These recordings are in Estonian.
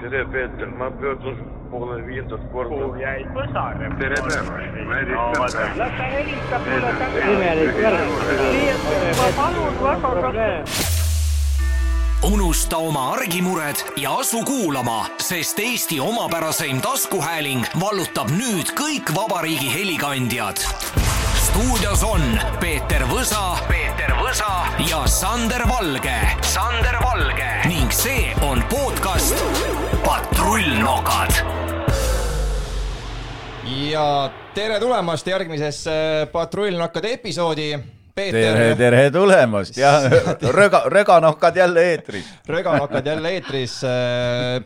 tere, Peeter, ma pöördun poole viiendat korda. jäid põsare. tere päevast, ma helistan. las ta helistab mulle imelik värk. ma palun väga, unusta oma argimured ja asu kuulama, sest Eesti omapäraseim taskuhääling vallutab nüüd kõik vabariigi helikandjad. stuudios on Peeter Võsa, Peeter Võsa ja Sander Valge, Sander Valge ning see on podcast Patrullnokad ja tere tulemast järgmisesse Patrullnokkade episoodi. tere, Peeter, tere tulemast ja röga, röganokad jälle eetris. röganokad jälle eetris.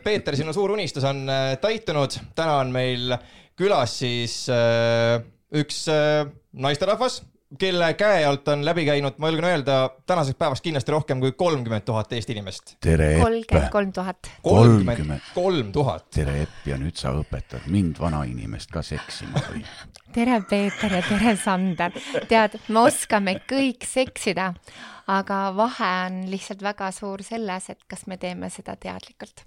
Peeter, sinu suur unistus on äh, täitunud, täna on meil külas siis äh, üks äh, naisterahvas, kelle käe alt on läbi käinud, ma julgen öelda, tänaseks päevaks kindlasti rohkem kui kolmkümmend tuhat Eesti inimest. kolmkümmend kolm tuhat. Kolmkümmend. kolm tuhat. tere, Epp ja nüüd sa õpetad mind, vanainimest ka seksima või? tere, Peeter ja tere, Sander. tead, me oskame kõik seksida, aga vahe on lihtsalt väga suur selles, et kas me teeme seda teadlikult.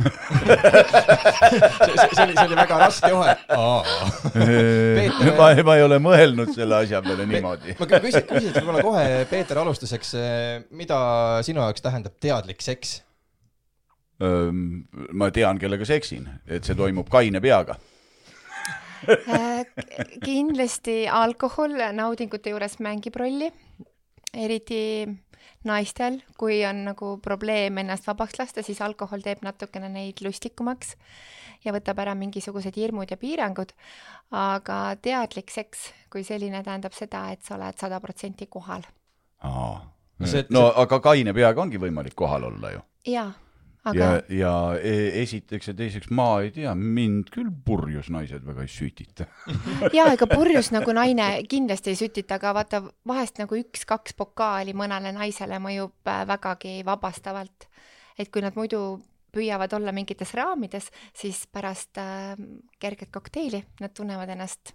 See, see, see oli, see oli väga raske. Peeter- ma, ma ei ole mõelnud selle asja peale niimoodi. ma küsin, küsin võib-olla kohe, Peeter, alustuseks, mida sinu jaoks tähendab teadlik seks? ma tean, kellega seksin, et see toimub kaine peaga. Äh, kindlasti alkohol naudingute juures mängib rolli, eriti naistel, kui on nagu probleem ennast vabaks lasta, siis alkohol teeb natukene neid lustikumaks ja võtab ära mingisugused hirmud ja piirangud. aga teadlik seks kui selline tähendab seda, et sa oled sada protsenti kohal. See- no aga kaine peaga ongi võimalik kohal olla ju. jaa, ja aga, ja e- esiteks ja teiseks ma ei tea, mind küll purjus naised väga ei sütita. jaa, ega purjus nagu naine kindlasti ei sütita, aga vaata vahest nagu üks-kaks pokaali mõnele naisele mõjub äh, vägagi vabastavalt. et kui nad muidu püüavad olla mingites raamides, siis pärast äh, kerget kokteili nad tunnevad ennast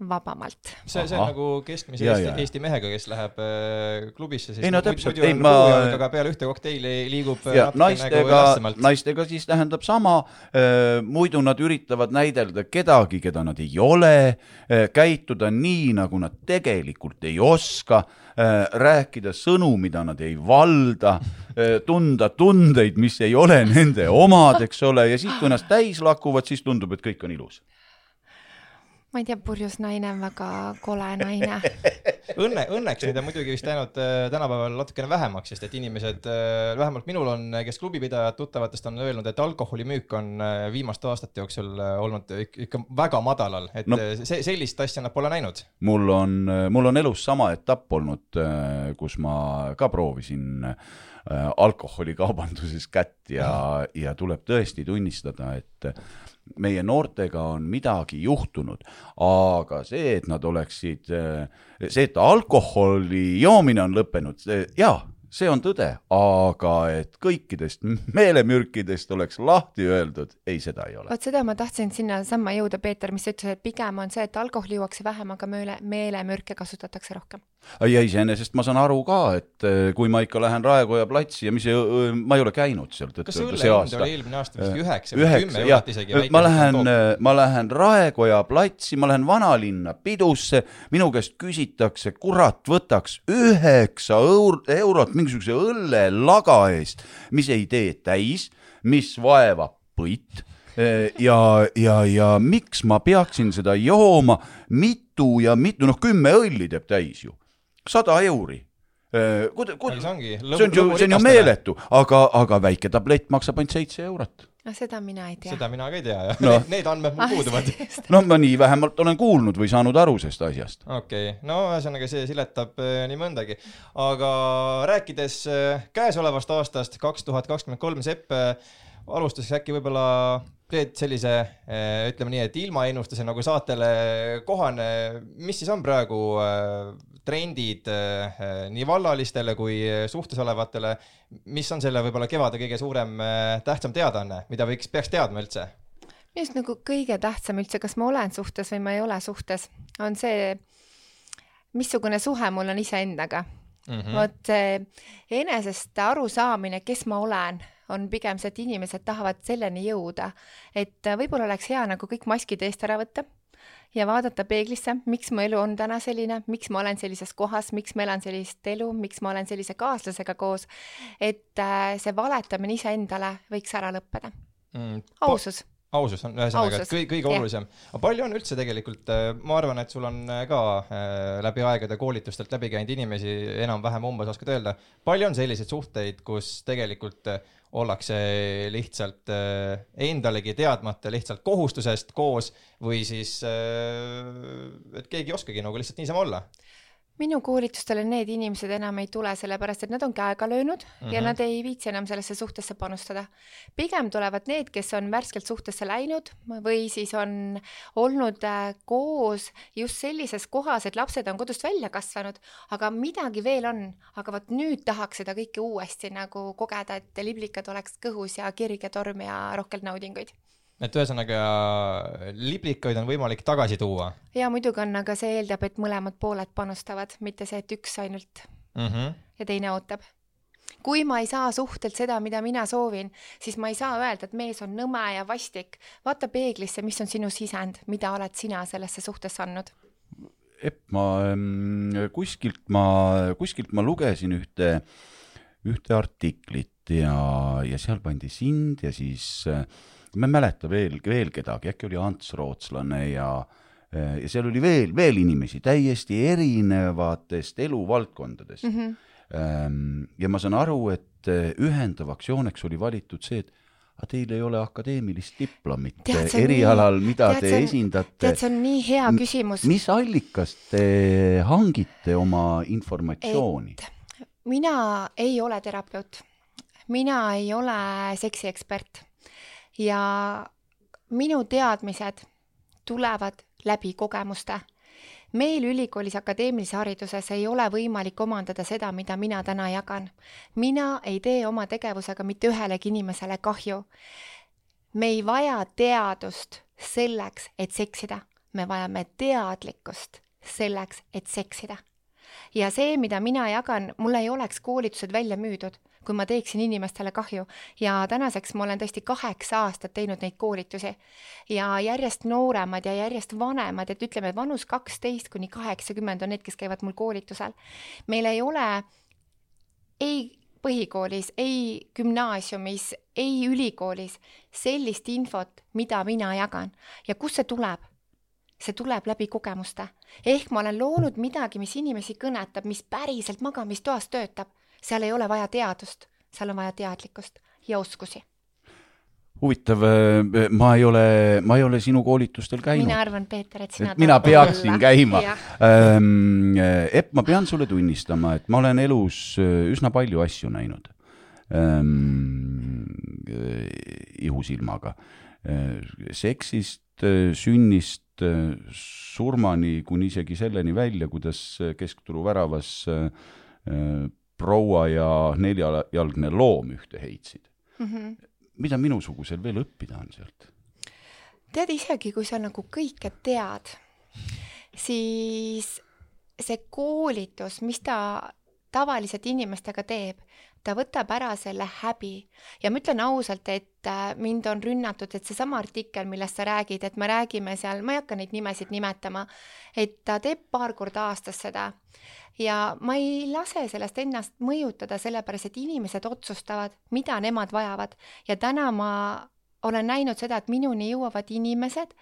vabamalt. see, see on nagu keskmise Ja, Eesti, ja. Eesti mehega, kes läheb äh, klubisse, siis Ei, no muidu- täpselt, muidu ei, on ma- kuujalg, aga peale ühte kokteili liigub äh, ja nagu naistega, naistega siis tähendab sama, muidu nad üritavad näidelda kedagi, keda nad ei ole, käituda nii, nagu nad tegelikult ei oska, rääkida sõnu, mida nad ei valda, tunda tundeid, mis ei ole nende omad, eks ole, ja siis, kui ennast täis lakuvad, siis tundub, et kõik on ilus. Ma ei tea, purjus naine on väga kole naine. Õnne, õnneks neid on muidugi vist läinud äh, tänapäeval natukene vähemaks, sest et inimesed, vähemalt minul on, kes klubipidajad tuttavatest on öelnud, et alkoholimüük on äh, viimaste aastate jooksul äh, olnud ik- ikka väga madalal, et No. see, sellist asja nad pole näinud. mul on, mul on elus sama etapp olnud, kus ma ka proovisin äh, alkoholikaubanduses kätt ja, ja tuleb tõesti tunnistada, et meie noortega on midagi juhtunud, aga see, et nad oleksid, see, et alkoholi joomine on lõppenud, jaa, see on tõde, aga et kõikidest meelemürkidest oleks lahti öeldud, ei, seda ei ole. vot seda ma tahtsin sinnasamma jõuda, Peeter, mis sa ütlesid, et pigem on see, et alkoholi juuakse vähem, aga meele, meelemürke kasutatakse rohkem. Ja iseenesest ma saan aru ka, et eh, kui ma ikka lähen Raekoja platsi ja mis, ma ei ole käinud seal tõtt-öelda see aasta. eelmine aasta vist üheksa või kümme eurot isegi? ma lähen, ma lähen Raekoja platsi, ma lähen vanalinna pidusse, minu käest küsitakse, kurat, võtaks üheksa eur-, eurot mingisuguse õllelaga eest, mis ei tee täis, mis vaevab põit ja, ja, ja miks ma peaksin seda jooma, mitu ja mitu, noh, kümme õlli teeb täis ju, sada euri. kuida-, kuida- see ongi see on ju, see on ju meeletu, aga, aga väike tablett maksab ainult seitse eurot. no seda mina ei tea. seda mina ka ei tea jah No. need andmed mul puuduvad. no ma nii vähemalt olen kuulnud või saanud aru sellest asjast. okei okay., no ühesõnaga see siletab äh, nii mõndagi, aga rääkides äh, käesolevast aastast kaks tuhat kakskümmend kolm Sepp äh, alustuseks äkki võib-olla teed sellise ütleme nii, et ilmaennustuse nagu saatele kohane, mis siis on praegu trendid äh, nii vallalistele kui suhtes olevatele, mis on selle võib-olla kevade kõige suurem äh, tähtsam teadaanne, mida võiks, peaks teadma üldse? minu arust nagu kõige tähtsam üldse, kas ma olen suhtes või ma ei ole suhtes, on see, missugune suhe mul on iseendaga mm. -hmm. vot enesest arusaamine, kes ma olen, on pigem see, et inimesed tahavad selleni jõuda, et võib-olla oleks hea nagu kõik maskid eest ära võtta ja vaadata peeglisse, miks mu elu on täna selline, miks ma olen sellises kohas, miks ma elan sellist elu, miks ma olen sellise kaaslasega koos. et äh, see valetamine iseendale võiks ära lõppeda. mm,. ausus. ausus on ühesõnaga kõige, kõige olulisem. aga palju on üldse tegelikult, ma arvan, et sul on äh, ka äh, läbi aegade koolitustelt läbi käinud inimesi enam-vähem umbes oskad öelda, palju on selliseid suhteid, kus tegelikult äh, ollakse lihtsalt äh, endalegi teadmata lihtsalt kohustusest koos või siis, et keegi ei oskagi nagu lihtsalt niisama olla minu koolitustele need inimesed enam ei tule, sellepärast et nad on käega löönud mm -hmm. ja Mhm. nad ei viitsi enam sellesse suhtesse panustada. pigem tulevad need, kes on värskelt suhtesse läinud või siis on olnud äh, koos just sellises kohas, et lapsed on kodust välja kasvanud, aga midagi veel on, aga vot nüüd tahaks seda kõike uuesti nagu kogeda, et liblikad oleks kõhus ja kirge torm ja rohkelt naudinguid et ühesõnaga liblikaid on võimalik tagasi tuua ja muidugi on, aga see eeldab, et mõlemad pooled panustavad, mitte see, et üks ainult mm. -hmm. ja teine ootab. kui ma ei saa suhtelt seda, mida mina soovin, siis ma ei saa öelda, et mees on nõme ja vastik. vaata peeglisse, mis on sinu sisend, mida oled sina sellesse suhtesse andnud. Epp, ma ähm, kuskilt ma, kuskilt ma lugesin ühte, ühte artiklit ja, ja seal pandi sind ja siis äh, ma ei mäleta veel, veel kedagi, äkki oli Ants Rootslane ja äh, ja seal oli veel, veel inimesi täiesti erinevatest eluvaldkondadest mm. -hmm. ja ma saan aru, et äh, ühendavaks jooneks oli valitud see, et aga teil ei ole akadeemilist diplomit Tead, erialal, mida tead, te on- esindate tead, see on nii hea küsimus. mis allikast te hangite oma informatsiooni? mina ei ole terapeut, mina ei ole seksiekspert ja minu teadmised tulevad läbi kogemuste. meil ülikoolis akadeemilises hariduses ei ole võimalik omandada seda, mida mina täna jagan. mina ei tee oma tegevusega mitte ühelegi inimesele kahju. me ei vaja teadust selleks, et seksida, me vajame teadlikkust selleks, et seksida ja see, mida mina jagan, mul ei oleks koolitused välja müüdud, kui ma teeksin inimestele kahju ja tänaseks ma olen tõesti kaheksa aastat teinud neid koolitusi ja järjest nooremad ja järjest vanemad, et ütleme, vanus kaksteist kuni kaheksakümmend on need, kes käivad mul koolitusel. meil ei ole ei põhikoolis, ei gümnaasiumis, ei ülikoolis sellist infot, mida mina jagan ja kust see tuleb see tuleb läbi kogemuste. ehk ma olen loonud midagi, mis inimesi kõnetab, mis päriselt magamistoas töötab. Seal ei ole vaja teadust, seal on vaja teadlikkust ja oskusi. huvitav, ma ei ole, ma ei ole sinu koolitustel käinud mina. arvan, Peeter, et sina et mina peaksin olla. käima Jah.. Epp, ma pean sulle tunnistama, et ma olen elus üsna palju asju näinud. ihusilmaga. seksist, sünnist, surmani kuni isegi selleni välja, kuidas Keskturu väravas äh, proua ja neljajalgne loom ühte heitsid. mm. -hmm. mida minusugusel veel õppida on sealt? tead, isegi kui sa nagu kõike tead, siis see koolitus, mis ta tavaliselt inimestega teeb, ta võtab ära selle häbi. Ja ma ütlen ausalt, et äh, mind on rünnatud, et seesama artikkel, millest sa räägid, et me räägime seal, ma ei hakka neid nimesid nimetama, et ta teeb paar korda aastas seda. Ja ma ei lase sellest ennast mõjutada, sellepärast et inimesed otsustavad, mida nemad vajavad. Ja täna ma olen näinud seda, et minuni jõuavad inimesed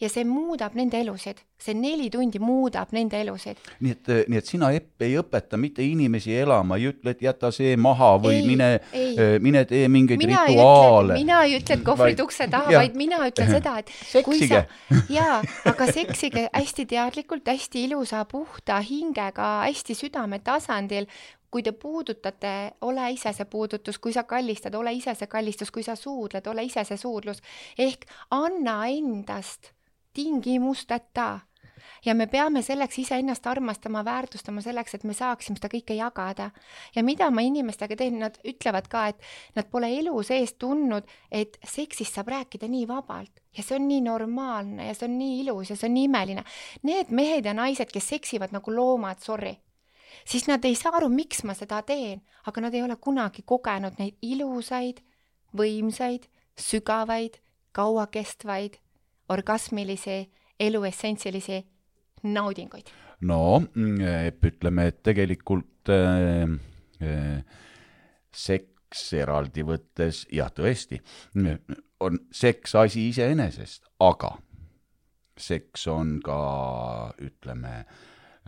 ja see muudab nende elusid, see neli tundi muudab nende elusid. nii et, nii et sina, Epp, ei õpeta mitte inimesi elama, ei ütle, et jäta see maha või Ei, mine ei., mine tee mingeid mina rituaale. mina ei ütle, et kohvrid ukse taha, vaid mina ütlen seda, et Seksige. jaa, aga seksige hästi teadlikult, hästi ilusa puhta hingega, hästi südametasandil, kui te puudutate, ole ise see puudutus, kui sa kallistad, ole ise see kallistus, kui sa suudled, ole ise see suudlus. ehk anna endast tingimusteta ja me peame selleks iseennast armastama, väärtustama selleks, et me saaksime seda kõike jagada. ja mida ma inimestega teen, nad ütlevad ka, et nad pole elu sees tundnud, et seksist saab rääkida nii vabalt ja see on nii normaalne ja see on nii ilus ja see on nii imeline. Need mehed ja naised, kes seksivad nagu loomad, sorry, siis nad ei saa aru, miks ma seda teen, aga nad ei ole kunagi kogenud neid ilusaid, võimsaid, sügavaid, kauakestvaid, orgasmilisi, eluessentsilisi naudinguid. no mm, ütleme, et tegelikult äh, äh, seks eraldi võttes, jah, tõesti, on seks asi iseenesest, aga seks on ka, ütleme,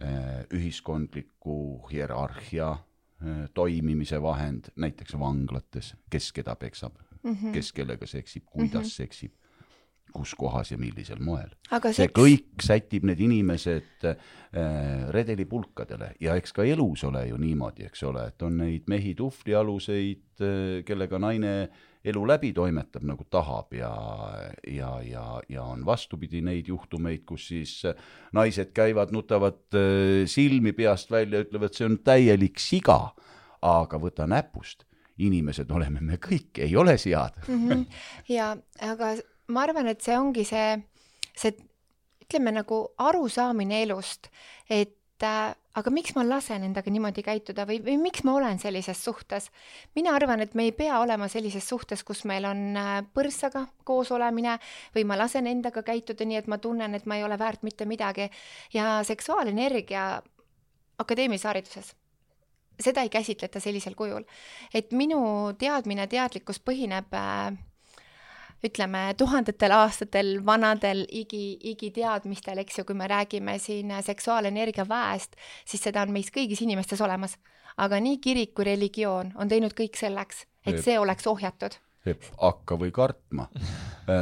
äh, ühiskondliku hierarhia äh, toimimise vahend, näiteks vanglates, kes keda peksab mm, -hmm. kes kellega seksib, kuidas mm -hmm. seksib, kus kohas ja millisel moel. see seks, kõik sätib need inimesed äh, redelipulkadele ja eks ka elus ole ju niimoodi, eks ole, et on neid mehi tuhvlialuseid äh,, kellega naine elu läbi toimetab nagu tahab ja, ja, ja, ja on vastupidi neid juhtumeid, kus siis äh, naised käivad, nutavad äh, silmi peast välja, ütlevad, see on täielik siga, aga võta näpust, inimesed oleme me kõik, ei ole sead mm. -hmm. ja, aga ma arvan, et see ongi see, see ütleme nagu arusaamine elust, et äh, aga miks ma lasen endaga niimoodi käituda või, või miks ma olen sellises suhtes. mina arvan, et me ei pea olema sellises suhtes, kus meil on äh, põrsaga koos olemine või ma lasen endaga käituda nii, et ma tunnen, et ma ei ole väärt mitte midagi ja seksuaalenergia akadeemilises hariduses seda ei käsitleta sellisel kujul. et minu teadmine, teadlikkus põhineb äh, ütleme, tuhandetel aastatel vanadel igi, igiteadmistel, eks ju, kui me räägime siin seksuaalenergia väest, siis seda on meis kõigis inimestes olemas. aga nii kirik kui religioon on teinud kõik selleks, et see oleks ohjatud. Hakka või kartma.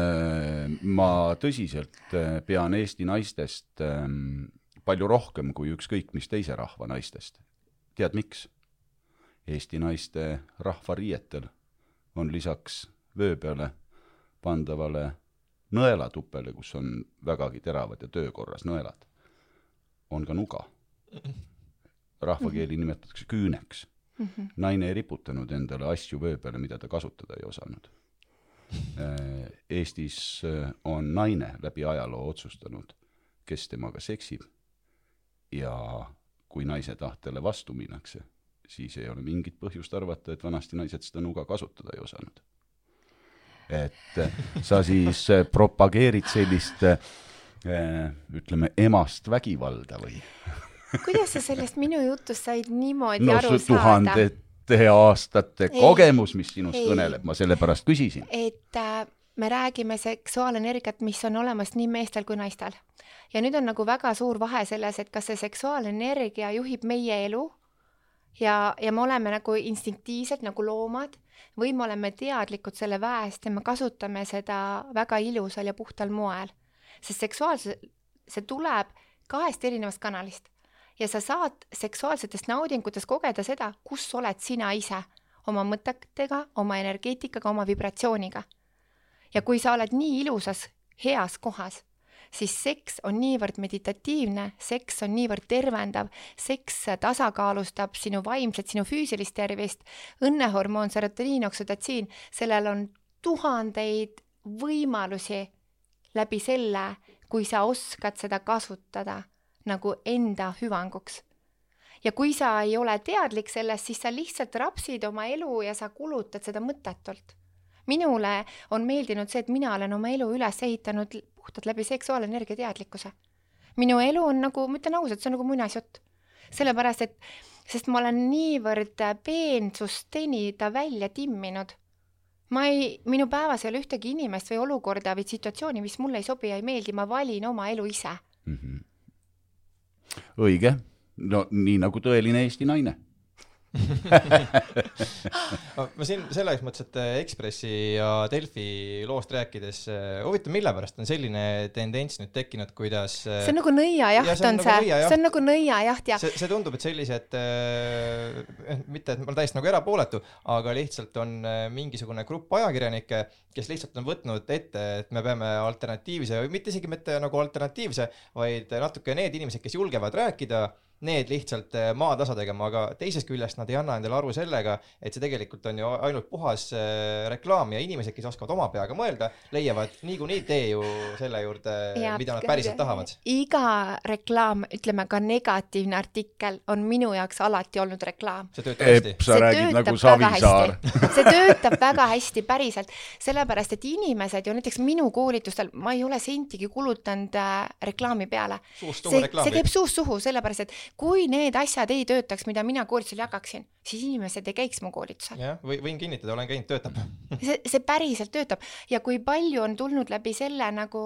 ma tõsiselt äh, pean Eesti naistest ähm, palju rohkem kui ükskõik mis teise rahva naistest. tead miks? Eesti naiste rahvariietel on lisaks vöö peale pandavale nõelatupele, kus on vägagi teravad ja töökorras nõelad, on ka nuga. rahvakeeli nimetatakse küüneks. naine ei riputanud endale asju vöö peale, mida ta kasutada ei osanud. Eestis äh, on naine läbi ajaloo otsustanud, kes temaga seksib ja kui naise tahtele vastu minnakse, siis ei ole mingit põhjust arvata, et vanasti naised seda nuga kasutada ei osanud. Et äh, sa siis äh, propageerid sellist äh, ütleme, emast vägivalda või? kuidas sa sellest minu jutust said niimoodi no aru saada? tuhandete aastate Ei. kogemus, mis sinust Ei. kõneleb, ma sellepärast küsisin. et äh, me räägime seksuaalenergiat, mis on olemas nii meestel kui naistel. ja nüüd on nagu väga suur vahe selles, et kas see seksuaalenergia juhib meie elu ja, ja me oleme nagu instinktiivselt nagu loomad või me oleme teadlikud selle väest ja me kasutame seda väga ilusal ja puhtal moel. sest seksuaalse, see tuleb kahest erinevast kanalist ja sa saad seksuaalsetest naudingutest kogeda seda, kus oled sina ise oma mõtetega, oma energeetikaga, oma vibratsiooniga. ja kui sa oled nii ilusas, heas kohas, siis seks on niivõrd meditatiivne, seks on niivõrd tervendav, seks tasakaalustab sinu vaimset, sinu füüsilist tervist, õnnehormoon, serotoniin, oksüdotsiin, sellel on tuhandeid võimalusi läbi selle, kui sa oskad seda kasutada nagu enda hüvanguks. ja kui sa ei ole teadlik sellest, siis sa lihtsalt rapsid oma elu ja sa kulutad seda mõttetult. minule on meeldinud see, et mina olen oma elu üles ehitanud puhtalt läbi seksuaalenergia teadlikkuse. minu elu on nagu, ma ütlen ausalt, see on nagu muinasjutt. sellepärast, et, sest ma olen niivõrd peensusteni ta välja timminud. ma ei, minu päevas ei ole ühtegi inimest või olukorda või situatsiooni, mis mulle ei sobi ja ei meeldi, ma valin oma elu ise mm. -hmm. õige, no nii nagu tõeline Eesti naine. Ma siin selles mõttes, et äh, Ekspressi ja Delfi loost rääkides, äh, huvitav, mille pärast on selline tendents nüüd tekkinud, kuidas äh, see on nagu nõiajaht see on on nagu see, see on nagu nõiajaht ja see, see tundub, et sellised äh,, mitte et ma olen täiesti nagu erapooletu, aga lihtsalt on mingisugune grupp ajakirjanikke, kes lihtsalt on võtnud ette, et me peame alternatiivse või mitte isegi mitte nagu alternatiivse, vaid natuke need inimesed, kes julgevad rääkida need lihtsalt äh, maatasa tegema, aga teisest küljest nad ei anna endale aru sellega, et see tegelikult on ju ainult puhas äh, reklaam ja inimesed, kes oskavad oma peaga mõelda, leiavad niikuinii tee ju selle juurde, mida nad päriselt tahavad. iga reklaam, ütleme ka negatiivne artikkel on minu jaoks alati olnud reklaam. see töötab hästi. Sa räägid nagu Savisaar. see töötab väga hästi, päriselt, sellepärast et inimesed ju näiteks minu koolitustel, ma ei ole sentigi kulutanud äh, reklaami peale. see, see käib suust suhu, sellepärast et kui need asjad ei töötaks, mida mina koolitusel jagaksin, siis inimesed ei käiks mu koolitusel. jah, või võin kinnitada, olen käinud, töötab. see, see päriselt töötab ja kui palju on tulnud läbi selle nagu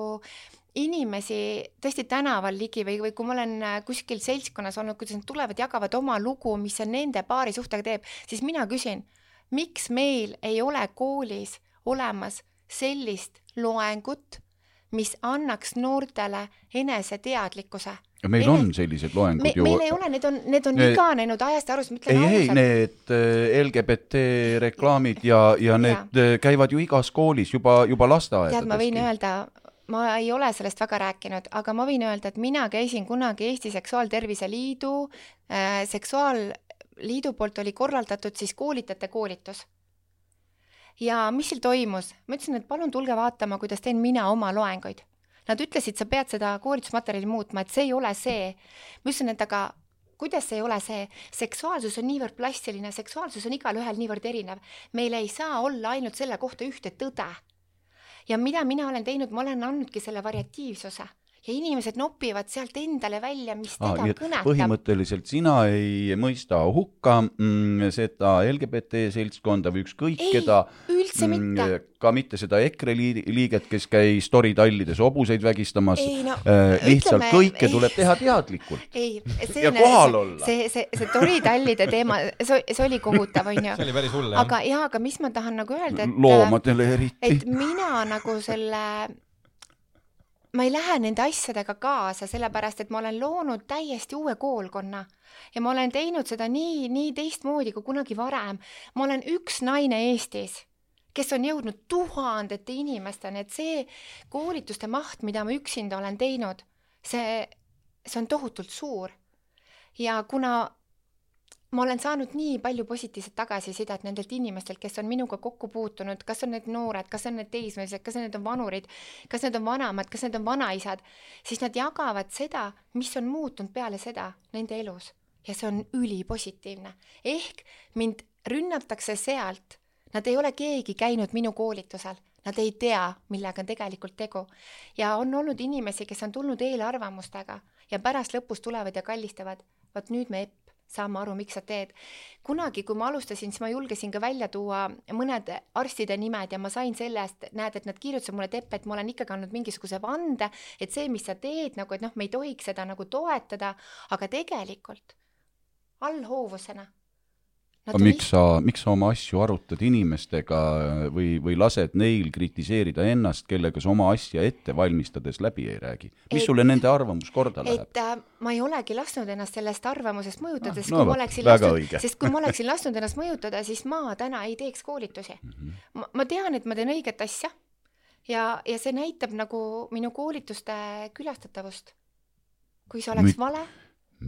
inimesi tõesti tänaval ligi või, või kui ma olen äh, kuskil seltskonnas olnud, kuidas nad tulevad, jagavad oma lugu, mis see nende paari suhtega teeb, siis mina küsin, miks meil ei ole koolis olemas sellist loengut, mis annaks noortele eneseteadlikkuse. meil on sellised loengud me, ju. meil ei ole, need on, need on Ne- iganenud ajast ja arust, ma ei, ütlen ei, ausalt. need äh, LGBT reklaamid ja, ja need äh, käivad ju igas koolis juba, juba tead, ma võin lasteaedades. öelda, ma ei ole sellest väga rääkinud, aga ma võin öelda, et mina käisin kunagi Eesti Seksuaaltervise Liidu äh,, seksuaalliidu poolt oli korraldatud siis koolitajate koolitus. Ja mis seal toimus, ma ütlesin, et palun tulge vaatama, kuidas teen mina oma loenguid. Nad ütlesid, sa pead seda koolitusmaterjali muutma, et see ei ole see. ma ütlesin, et aga kuidas ei ole see, seksuaalsus on niivõrd plastiline, seksuaalsus on igalühel niivõrd erinev. meil ei saa olla ainult selle kohta ühte tõde ja mida mina olen teinud, ma olen andnudki selle variatiivsuse ja inimesed nopivad sealt endale välja, mis Ah, teda et kõnetab. põhimõtteliselt sina ei mõista hukka mm, seda LGBT seltskonda või ükskõik keda, üldse mitte. ka mitte seda EKRE lii- liiget, kes käis toritallides hobuseid vägistamas. Ei, no, lihtsalt ütleme- kõike ei. tuleb teha teadlikult. ei, see Ja kohal olla. see, see, see toritallide teema, see, see oli kohutav, onju see. oli päris hull jah. aga jaa, aga mis ma tahan nagu öelda, et loomadele eriti et. mina nagu selle, ma ei lähe nende asjadega kaasa, sellepärast et ma olen loonud täiesti uue koolkonna ja ma olen teinud seda nii, nii teistmoodi kui kunagi varem. ma olen üks naine Eestis, kes on jõudnud tuhandete inimesteni, et see koolituste maht, mida ma üksinda olen teinud, see, see on tohutult suur. ja kuna ma olen saanud nii palju positiivset tagasisidet nendelt inimestelt, kes on minuga kokku puutunud, kas on need noored, kas on need teismelised, kas need on vanurid, kas need on vanemad, kas need on vanaisad, siis nad jagavad seda, mis on muutunud peale seda nende elus. Ja see on ülipositiivne. ehk mind rünnatakse sealt, nad ei ole keegi käinud minu koolitusel, nad ei tea, millega on tegelikult tegu. Ja on olnud inimesi, kes on tulnud eelarvamustega ja pärast lõpus tulevad ja kallistavad, vot nüüd me Epp saame aru, miks sa teed. kunagi, kui ma alustasin, siis ma julgesin ka välja tuua mõned arstide nimed ja ma sain sellest, näed, et nad kirjutasid mulle, et Epp, et ma olen ikkagi andnud mingisuguse vande, et see, mis sa teed nagu, et noh, me ei tohiks seda nagu toetada, aga tegelikult allhoovusena. Aga miks sa, miks sa oma asju arutad inimestega või, või lased neil kritiseerida ennast, kellega sa oma asja ette valmistades läbi ei räägi? mis Et- sulle nende arvamus korda läheb? et äh, ma ei olegi lasknud ennast sellest arvamusest mõjutada, sest no kui ma oleksin lasknud sest kui ma oleksin lasknud ennast mõjutada, siis ma täna ei teeks koolitusi mm. -hmm. ma, ma tean, et ma teen õiget asja ja, ja see näitab nagu minu koolituste külastatavust. kui see oleks Müt- vale,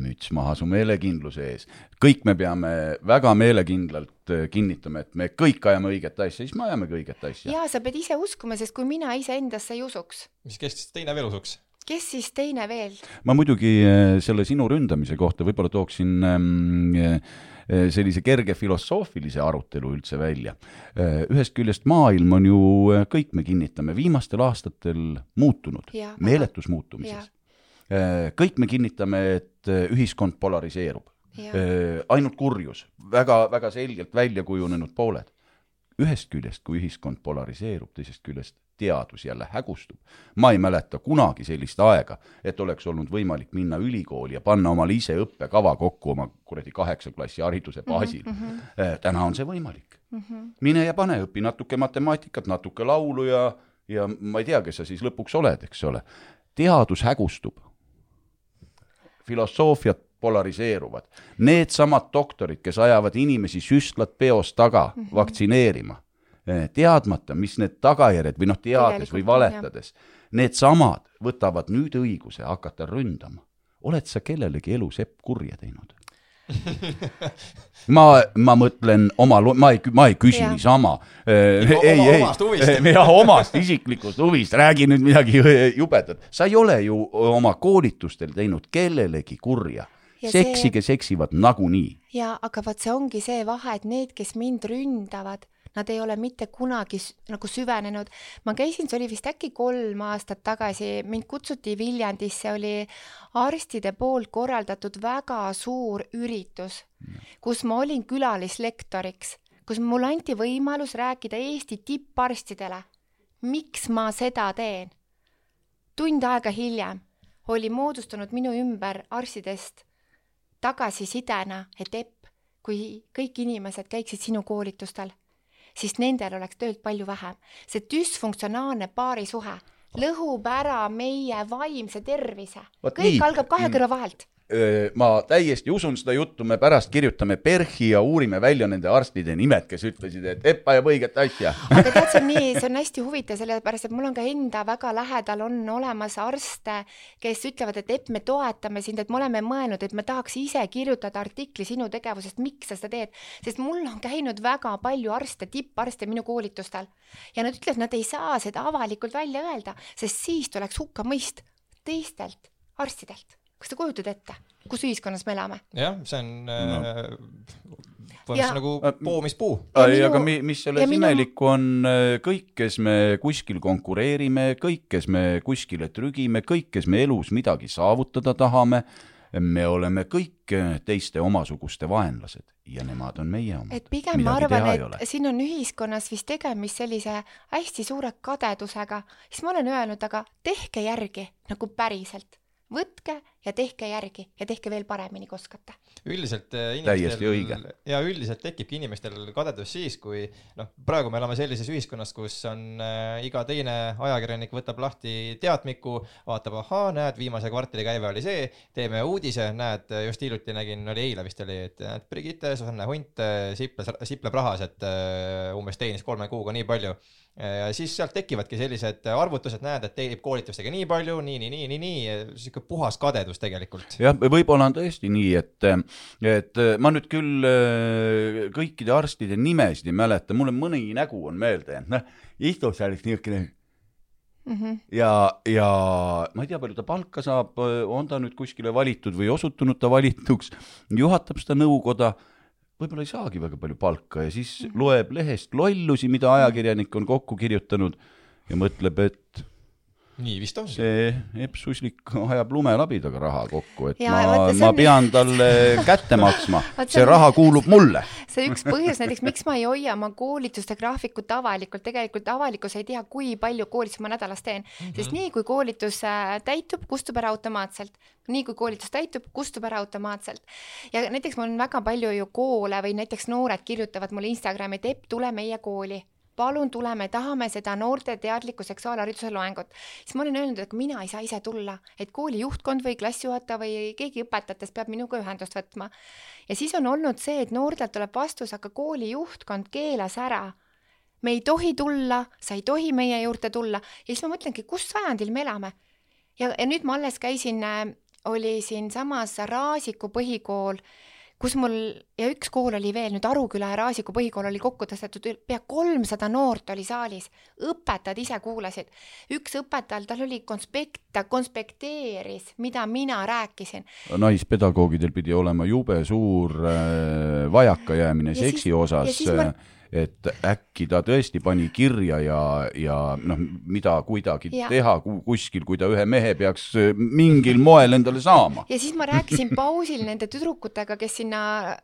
müts maha su meelekindluse ees. kõik me peame väga meelekindlalt äh, kinnitama, et me kõik ajame õiget asja, siis me ajamegi õiget asja. ja sa pead ise uskuma, sest kui mina iseendasse ei usuks, mis kes teine veel usuks? kes siis teine veel? ma muidugi äh, selle sinu ründamise kohta võib-olla tooksin ähm, äh, sellise kerge filosoofilise arutelu üldse välja. ühest küljest maailm on ju, kõik me kinnitame, viimastel aastatel muutunud Jaa,, meeletus muutumises. Kõik me kinnitame, et äh, ühiskond polariseerub. Jaa. ainult kurjus, väga, väga selgelt välja kujunenud pooled. ühest küljest, kui ühiskond polariseerub, teisest küljest teadus jälle hägustub. ma ei mäleta kunagi sellist aega, et oleks olnud võimalik minna ülikooli ja panna omale ise õppekava kokku oma kuradi kaheksa klassi hariduse baasil mm. -hmm. täna on see võimalik mm. -hmm. mine ja pane, õpi natuke matemaatikat, natuke laulu ja, ja ma ei tea, kes sa siis lõpuks oled, eks ole. teadus hägustub filosoofiad polariseeruvad. Needsamad doktorid, kes ajavad inimesi süstlat peos taga mm -hmm. vaktsineerima, teadmata, mis need tagajärjed või noh, teades või valetades, needsamad võtavad nüüd õiguse hakata ründama oled sa kellelegi elus epp kurja teinud? ma, ma mõtlen oma, ma ei, ma ei küsi niisama. ei, Ikka ei, oma- ei jah, omast isiklikust huvist, räägi nüüd midagi jubedat. sa ei ole ju oma koolitustel teinud kellelegi kurja. Ja see- seksi, kes eksivad nagunii. ja aga vot see ongi see vahe, et need, kes mind ründavad, nad ei ole mitte kunagi nagu süvenenud. ma käisin, see oli vist äkki kolm aastat tagasi, mind kutsuti Viljandisse, oli arstide poolt korraldatud väga suur üritus, kus ma olin külalislektoriks, kus mulle anti võimalus rääkida Eesti tipparstidele, miks ma seda teen. tund aega hiljem oli moodustunud minu ümber arstidest tagasisidena, et Epp, kui kõik inimesed käiksid sinu koolitustel, siis nendel oleks tööd palju vähem. see düsfunktsionaalne paarisuhe lõhub ära meie vaimse tervise. Kõik nii. algab kahe kõrva vahelt. Ma täiesti usun seda juttu, me pärast kirjutame PERH-i ja uurime välja nende arstide nimed, kes ütlesid, et Epp ajab õiget asja. aga tead, see on nii, see on hästi huvitav, sellepärast et mul on ka enda väga lähedal on olemas arste, kes ütlevad, et Epp, me toetame sind, et me oleme mõelnud, et me tahaks ise kirjutada artikli sinu tegevusest, miks sa seda teed, sest mul on käinud väga palju arste, tipparste minu koolitustel ja nad ütlevad, nad ei saa seda avalikult välja öelda, sest siis tuleks hukkamõist teistelt arstidelt. Kas te kujutate ette, kus ühiskonnas me elame? jah, see on No. Ja- põhimõtteliselt nagu poomispuu. Ja ei, aga mi, mis selles minu- imelikku on, kõik, kes me kuskil konkureerime, kõik, kes me kuskile trügime, kõik, kes me elus midagi saavutada tahame, me oleme kõik teiste omasuguste vaenlased ja nemad on meie omad. et pigem ma arvan, et siin on ühiskonnas vist tegemist sellise hästi suure kadedusega, siis ma olen öelnud, aga tehke järgi nagu päriselt, võtke ja tehke järgi ja tehke veel paremini, kui oskate. üldiselt Täiesti inimestel ja üldiselt tekibki inimestel kadedus siis, kui noh, praegu me elame sellises ühiskonnas, kus on äh, iga teine ajakirjanik võtab lahti teatmiku, vaatab, ahaa, näed, viimase kvartali käive oli see, teeme uudise, näed, just hiljuti nägin, oli eile vist oli, et näed, Brigitte Susanne Hunt siples, sipleb rahas, et äh, umbes teenis kolme kuuga nii palju. Ja siis sealt tekivadki sellised arvutused, näed, et teenib koolitustega nii palju, nii, nii, nii, nii, nii, sihuke puhas kadedus tegelikult. jah, võib-olla on tõesti nii, et, et ma nüüd küll äh, kõikide arstide nimesid ei mäleta, mulle mõni nägu on meelde jäänud, noh, istub seal üks niisugune Mm -hmm. ja, ja ma ei tea, palju ta palka saab, on ta nüüd kuskile valitud või osutunud ta valituks, juhatab seda nõukoda, võib-olla ei saagi väga palju palka ja siis Mhm. loeb lehest lollusi, mida ajakirjanik on kokku kirjutanud ja mõtleb, et nii vist ongi. see Epp Suslik ajab lumelabidaga raha kokku, et Ja ma ma on- pean talle kätte maksma, see see on- raha kuulub mulle. see üks põhjus näiteks, miks ma ei hoia oma koolituste graafikut avalikult, tegelikult avalikkus ei tea, kui palju koolitusi ma nädalas teen mm, -hmm. sest nii kui koolitus äh, täitub, kustub ära automaatselt, nii kui koolitus täitub, kustub ära automaatselt. ja näiteks mul on väga palju ju koole või näiteks noored kirjutavad mulle Instagrami, et Epp, tule meie kooli palun tule, me tahame seda noorte teadliku seksuaalhariduse loengut. siis ma olen öelnud, et mina ei saa ise tulla, et kooli juhtkond või klassijuhataja või keegi õpetajatest peab minuga ühendust võtma. ja siis on olnud see, et noortelt tuleb vastus, aga kooli juhtkond keelas ära. me ei tohi tulla, sa ei tohi meie juurde tulla ja siis ma mõtlengi, kus sajandil me elame. ja, ja nüüd ma alles käisin, oli siinsamas Raasiku põhikool kus mul ja üks kool oli veel nüüd Aruküla ja Raasiku põhikool oli kokku tõstetud, pea kolmsada noort oli saalis, õpetajad ise kuulasid. üks õpetajal, tal oli konspekt, ta konspekteeris, mida mina rääkisin. naispedagoogidel pidi olema jube suur äh, vajakajäämine seksi osas ma-, et äkki ta tõesti pani kirja ja, ja noh, mida kuidagi Ja. teha ku- kuskil, kui ta ühe mehe peaks äh, mingil moel endale saama. ja siis ma rääkisin pausil nende tüdrukutega, kes sinna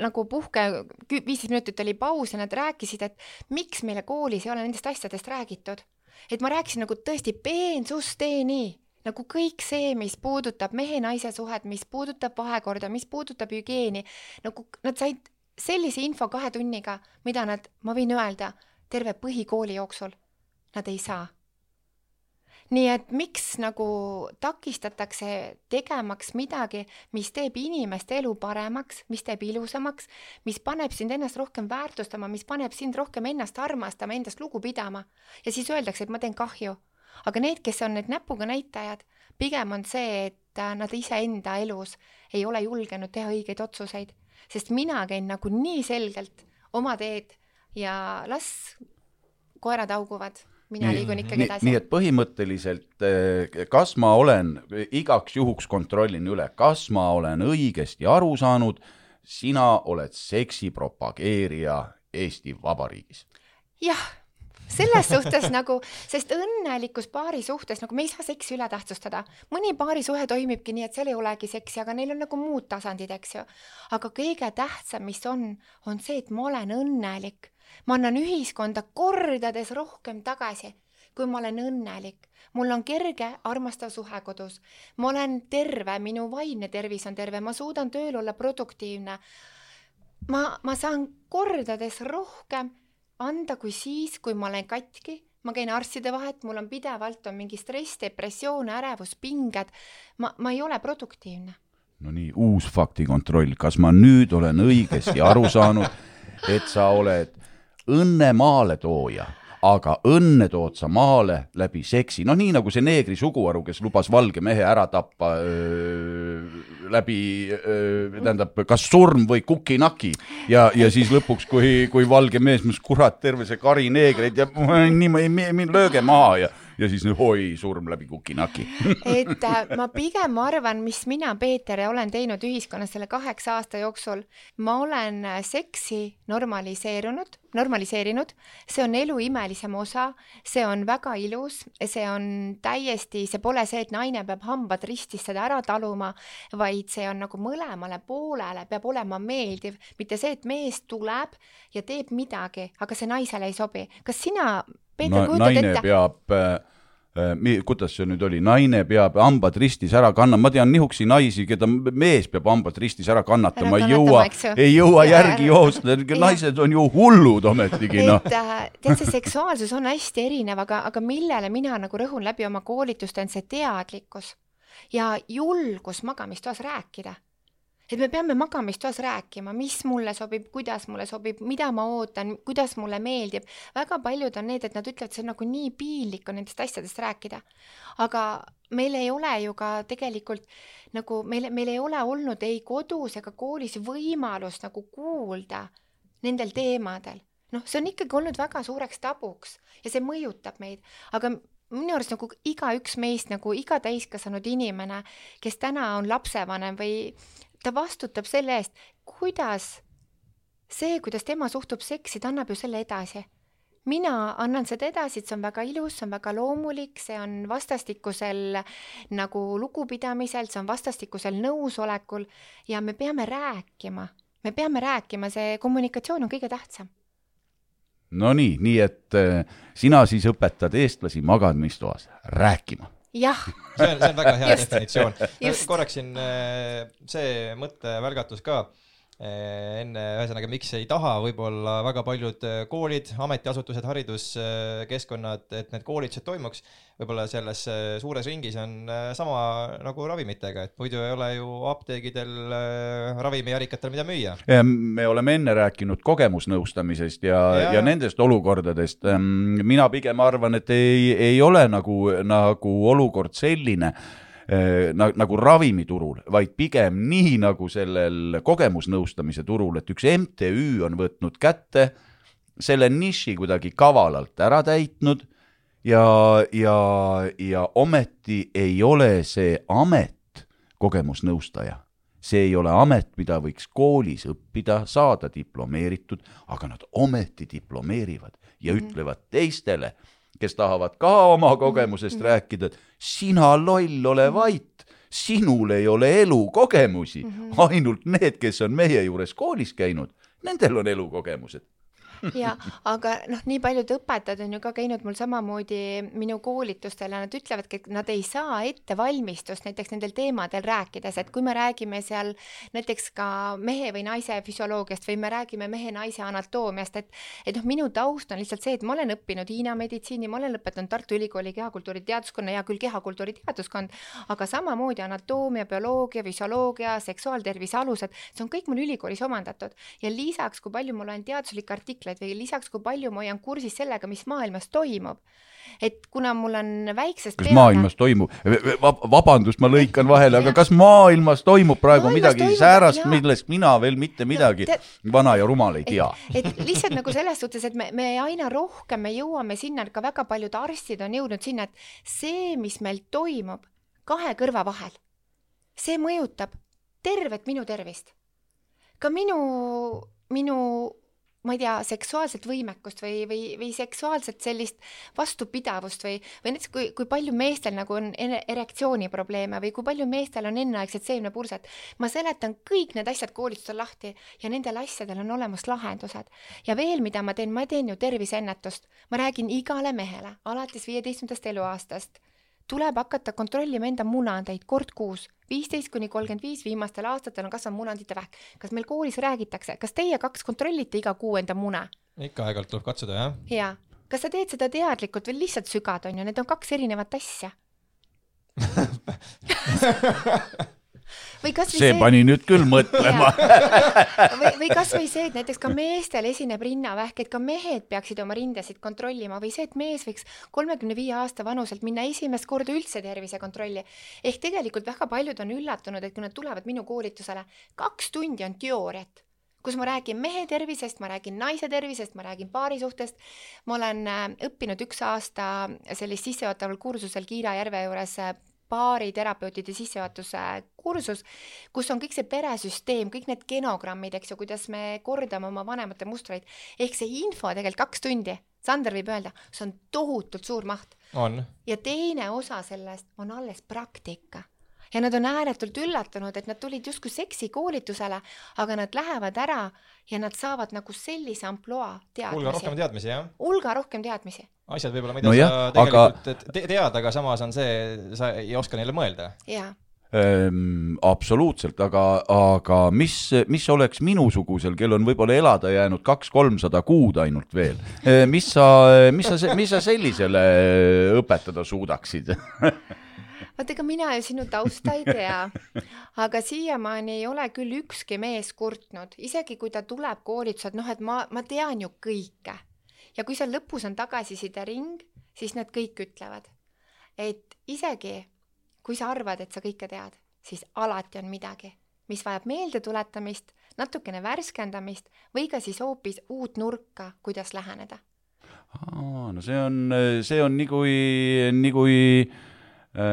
nagu puhke, viisteist minutit oli paus ja nad rääkisid, et miks meile koolis ei ole nendest asjadest räägitud. et ma rääkisin nagu tõesti peensusteni, nagu kõik see, mis puudutab mehe-naise suhet, mis puudutab vahekorda, mis puudutab hügieeni, nagu nad said sellise info kahe tunniga, mida nad, ma võin öelda, terve põhikooli jooksul nad ei saa. Nii et miks nagu takistatakse tegemaks midagi, mis teeb inimeste elu paremaks, mis teeb ilusamaks, mis paneb sind ennast rohkem väärtustama, mis paneb sind rohkem ennast armastama, endast lugu pidama. Ja siis öeldakse, et ma teen kahju. aga need, kes on need näpuga näitajad, pigem on see, et nad iseenda elus ei ole julgenud teha õigeid otsuseid, sest mina käin nagu nii selgelt oma teed ja las koerad hauguvad, mina liigun ikkagi nii, edasi nii et põhimõtteliselt, eh, kas ma olen, igaks juhuks kontrollin üle, kas ma olen õigesti aru saanud, sina oled seksi propageerija Eesti Vabariigis. jah, selles suhtes nagu, sest õnnelikus paari suhtes nagu me ei saa seksi üle tähtsustada. mõni paarisuhe toimibki nii, et seal ei olegi seksi, aga neil on nagu muud tasandid, eks ju. aga kõige tähtsam, mis on, on see, et ma olen õnnelik. ma annan ühiskonda kordades rohkem tagasi, kui ma olen õnnelik. mul on kerge, armastav suhe kodus. ma olen terve, minu vaimne tervis on terve, ma suudan tööl olla produktiivne ma, ma saan kordades rohkem anda kui siis, kui ma olen katki, ma käin arstide vahet, mul on pidevalt on mingi stress, depressioon, ärevus, pinged. ma, ma ei ole produktiivne. no nii, uus faktikontroll, kas ma nüüd olen õigesti aru saanud, et sa oled õnne maaletooja, aga õnne tood sa maale läbi seksi, noh nii nagu see neegri suguharu, kes lubas valge mehe ära tappa öö, läbi, tähendab, kas surm või kuki-naki. Ja, ja siis lõpuks, kui, kui valge mees, mis kurat, terve see kari neegreid ja nii, lööge maha. Ja ja siis oi, surm läbi kuki-naki. Et äh, ma pigem arvan, mis mina, Peeter, olen teinud ühiskonnas selle kaheksa aasta jooksul, ma olen äh, seksi normaliseerunud, normaliseerinud, see on elu imelisem osa, see on väga ilus, see on täiesti, see pole see, et naine peab hambad ristis seda ära taluma, vaid see on nagu mõlemale poolele peab olema meeldiv, mitte see, et mees tuleb ja teeb midagi, aga see naisele ei sobi. kas sina Peeter no,, naine ette? peab äh, mi-, kuidas see nüüd oli, naine peab hambad ristis ära kannama, ma tean nihuksi naisi, keda mees peab hambad ristis ära kannatama, ei jõua ei jõua Ja järgi joosta, naised on ju hullud ometigi noh. et äh, tead, see seksuaalsus on hästi erinev, aga, aga millele mina nagu rõhun läbi oma koolituste, on see teadlikkus ja julgus magamistoas rääkida et me peame magamistoas rääkima, mis mulle sobib, kuidas mulle sobib, mida ma ootan, kuidas mulle meeldib. väga paljud on need, et nad ütlevad, see on nagu nii piinlik on nendest asjadest rääkida. aga meil ei ole ju ka tegelikult nagu meil, meil ei ole olnud ei kodus ega koolis võimalust nagu kuulda nendel teemadel. noh, see on ikkagi olnud väga suureks tabuks ja see mõjutab meid, aga minu arust nagu igaüks meist nagu iga täiskasvanud inimene, kes täna on lapsevanem või ta vastutab selle eest, kuidas see, kuidas tema suhtub seksi, ta annab ju selle edasi. mina annan seda edasi, et see on väga ilus, see on väga loomulik, see on vastastikusel nagu lugupidamisel, see on vastastikusel nõusolekul ja me peame rääkima, me peame rääkima, see kommunikatsioon on kõige tähtsam. Nonii, nii et äh, sina siis õpetad eestlasi magamistoas rääkima. jah, see on, see on väga hea definitsioon Just.. korraks siin äh, see mõttevälgatus ka enne, ühesõnaga, miks ei taha võib-olla väga paljud äh, koolid, ametiasutused, hariduskeskkonnad, et need koolitused toimuks, võib-olla selles suures ringis on sama nagu ravimitega, et muidu ei ole ju apteegidel ravimijarikatel mida müüa. me oleme enne rääkinud kogemusnõustamisest ja, ja, Ja- nendest olukordadest. mina pigem arvan, et ei, ei ole nagu, nagu olukord selline eh, nagu ravimiturul, vaid pigem nii nagu sellel kogemusnõustamise turul, et üks MTÜ on võtnud kätte selle niši kuidagi kavalalt ära täitnud ja, ja, ja ometi ei ole see amet kogemusnõustaja. See ei ole amet, mida võiks koolis õppida, saada diplomeeritud, aga nad ometi diplomeerivad ja ütlevad teistele, kes tahavad ka oma kogemusest rääkida, et sina loll, ole vait, sinul ei ole elukogemusi, ainult need, kes on meie juures koolis käinud, nendel on elukogemused. ja aga noh, nii paljud õpetajad on ju ka käinud mul samamoodi minu koolitustel ja nad ütlevadki, et nad ei saa ettevalmistust näiteks nendel teemadel rääkides, et kui me räägime seal näiteks ka mehe või naise füsioloogiast või me räägime mehe-naise anatoomiast, et et noh, minu taust on lihtsalt see, et ma olen õppinud Hiina meditsiini, ma olen lõpetanud Tartu Ülikooli kehakultuuri teaduskonna, hea küll, kehakultuuri teaduskond, aga samamoodi anatoomia, bioloogia, füsioloogia, seksuaaltervise alused, see on kõik mul ülikoolis omandatud. Ja lisaks, kui palju ma loen teaduslikke artikleid, reegleid või lisaks, kui palju ma hoian kursis sellega, mis maailmas toimub. et kuna mul on väiksest kas maailmas toimub, vabandust, ma lõikan vahele, aga kas maailmas toimub praegu Maailmas midagi toimub, säärast, millest mina veel mitte midagi te- vana ja rumal ei tea? et lihtsalt nagu selles suhtes, et me, me aina rohkem me jõuame sinna, et ka väga paljud arstid on jõudnud sinna, et see, mis meil toimub kahe kõrva vahel, see mõjutab tervet minu tervist. ka minu, minu, ma ei tea, seksuaalset võimekust või, või, või seksuaalset sellist vastupidavust või, või näiteks kui, kui palju meestel nagu on erektsiooniprobleeme või kui palju meestel on enneaegset seemnepurset. ma seletan kõik need asjad koolitusel lahti ja nendel asjadel on olemas lahendused. ja veel, mida ma teen, ma teen ju terviseennetust. ma räägin igale mehele alates viieteistkümnendast eluaastast tuleb hakata kontrollima enda munandeid kord kuus, viisteist kuni kolmkümmend viis viimastel aastatel on kasvanud munandite vähk. kas meil koolis räägitakse, kas teie kaks kontrollite iga kuu enda mune? ikka aeg-ajalt tuleb katsuda, jah. jaa. kas sa teed seda teadlikult või lihtsalt sügad, on ju, need on kaks erinevat asja. või kas või see pani nüüd küll mõtlema. või, või kasvõi see, et näiteks ka meestel esineb rinnavähk, et ka mehed peaksid oma rindasid kontrollima või see, et mees võiks kolmekümne viie aasta vanuselt minna esimest korda üldse tervisekontrolli. ehk tegelikult väga paljud on üllatunud, et kui nad tulevad minu koolitusele, kaks tundi on teooriat kus ma räägin mehe tervisest, ma räägin naise tervisest, ma räägin paarisuhtest. ma olen äh, õppinud üks aasta sellist sissejuhataval kursusel Kiira järve juures äh, baariterapeutide sissejuhatuse kursus, kus on kõik see peresüsteem, kõik need genogrammid, eks ju, kuidas me kordame oma vanemate mustreid, ehk see info tegelikult kaks tundi, Sander võib öelda, see on tohutult suur maht. Ja teine osa sellest on alles praktika. Ja nad on ääretult üllatunud, et nad tulid justkui seksikoolitusele, aga nad lähevad ära ja nad saavad nagu sellise ampluaa hulga rohkem teadmisi, teadmisi, jah. hulga rohkem teadmisi, asjad võib-olla, mida Nojah, sa aga- tegelikult te tead, aga samas on see, sa ei oska neile mõelda. jaa Ehm, absoluutselt, aga, aga mis, mis oleks minusugusel, kel on võib-olla elada jäänud kaks-kolmsada kuud ainult veel, mis sa, mis sa, mis sa sellisele õpetada suudaksid? vaata, ega mina ju sinu tausta ei tea, aga siiamaani ei ole küll ükski mees kurtnud, isegi kui ta tuleb koolituselt, noh et ma, ma tean ju kõike. ja kui seal lõpus on tagasisidering, siis nad kõik ütlevad, et isegi kui sa arvad, et sa kõike tead, siis alati on midagi, mis vajab meeldetuletamist, natukene värskendamist või ka siis hoopis uut nurka, kuidas läheneda. no see on, see on nii kui, nii kui eh,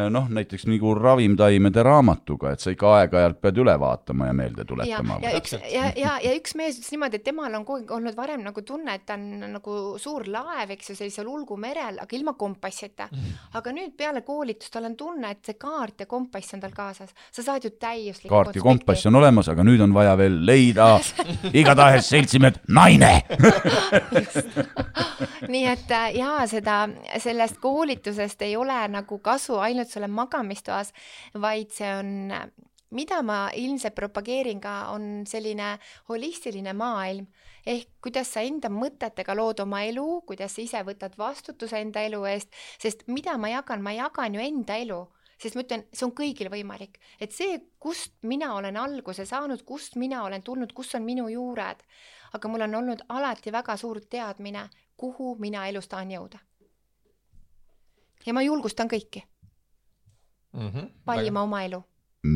noh, näiteks nagu ravimtaimede raamatuga, et sa ikka aeg-ajalt pead üle vaatama ja meelde tuletama,. ja üks ja, ja, ja üks mees ütles niimoodi, et temal on kogu aeg olnud varem nagu tunne, et ta on nagu suur laev, eks ju, sellisel ulgumerel, aga ilma kompassita. aga nüüd peale koolitust tal on tunne, et see kaart ja kompass on tal kaasas, sa saad ju täiuslikku kaart ja kompass on olemas, aga nüüd on vaja veel leida igatahes seltsimehed naine. nii et äh, jaa, seda, sellest koolitusest ei ole nagu kasu ainult sulle magamistoas, vaid see on, mida ma ilmselt propageerin ka, on selline holistiline maailm. Ehk kuidas sa enda mõtetega lood oma elu, kuidas sa ise võtad vastutuse enda elu eest, sest mida ma jagan, ma jagan ju enda elu. Sest ma ütlen, see on kõigil võimalik, et see, kust mina olen alguse saanud, kust mina olen tulnud, kus on minu juured, aga mul on olnud alati väga suur teadmine, kuhu mina elus tahan jõuda. ja ma julgustan kõiki Mhm. valima oma elu.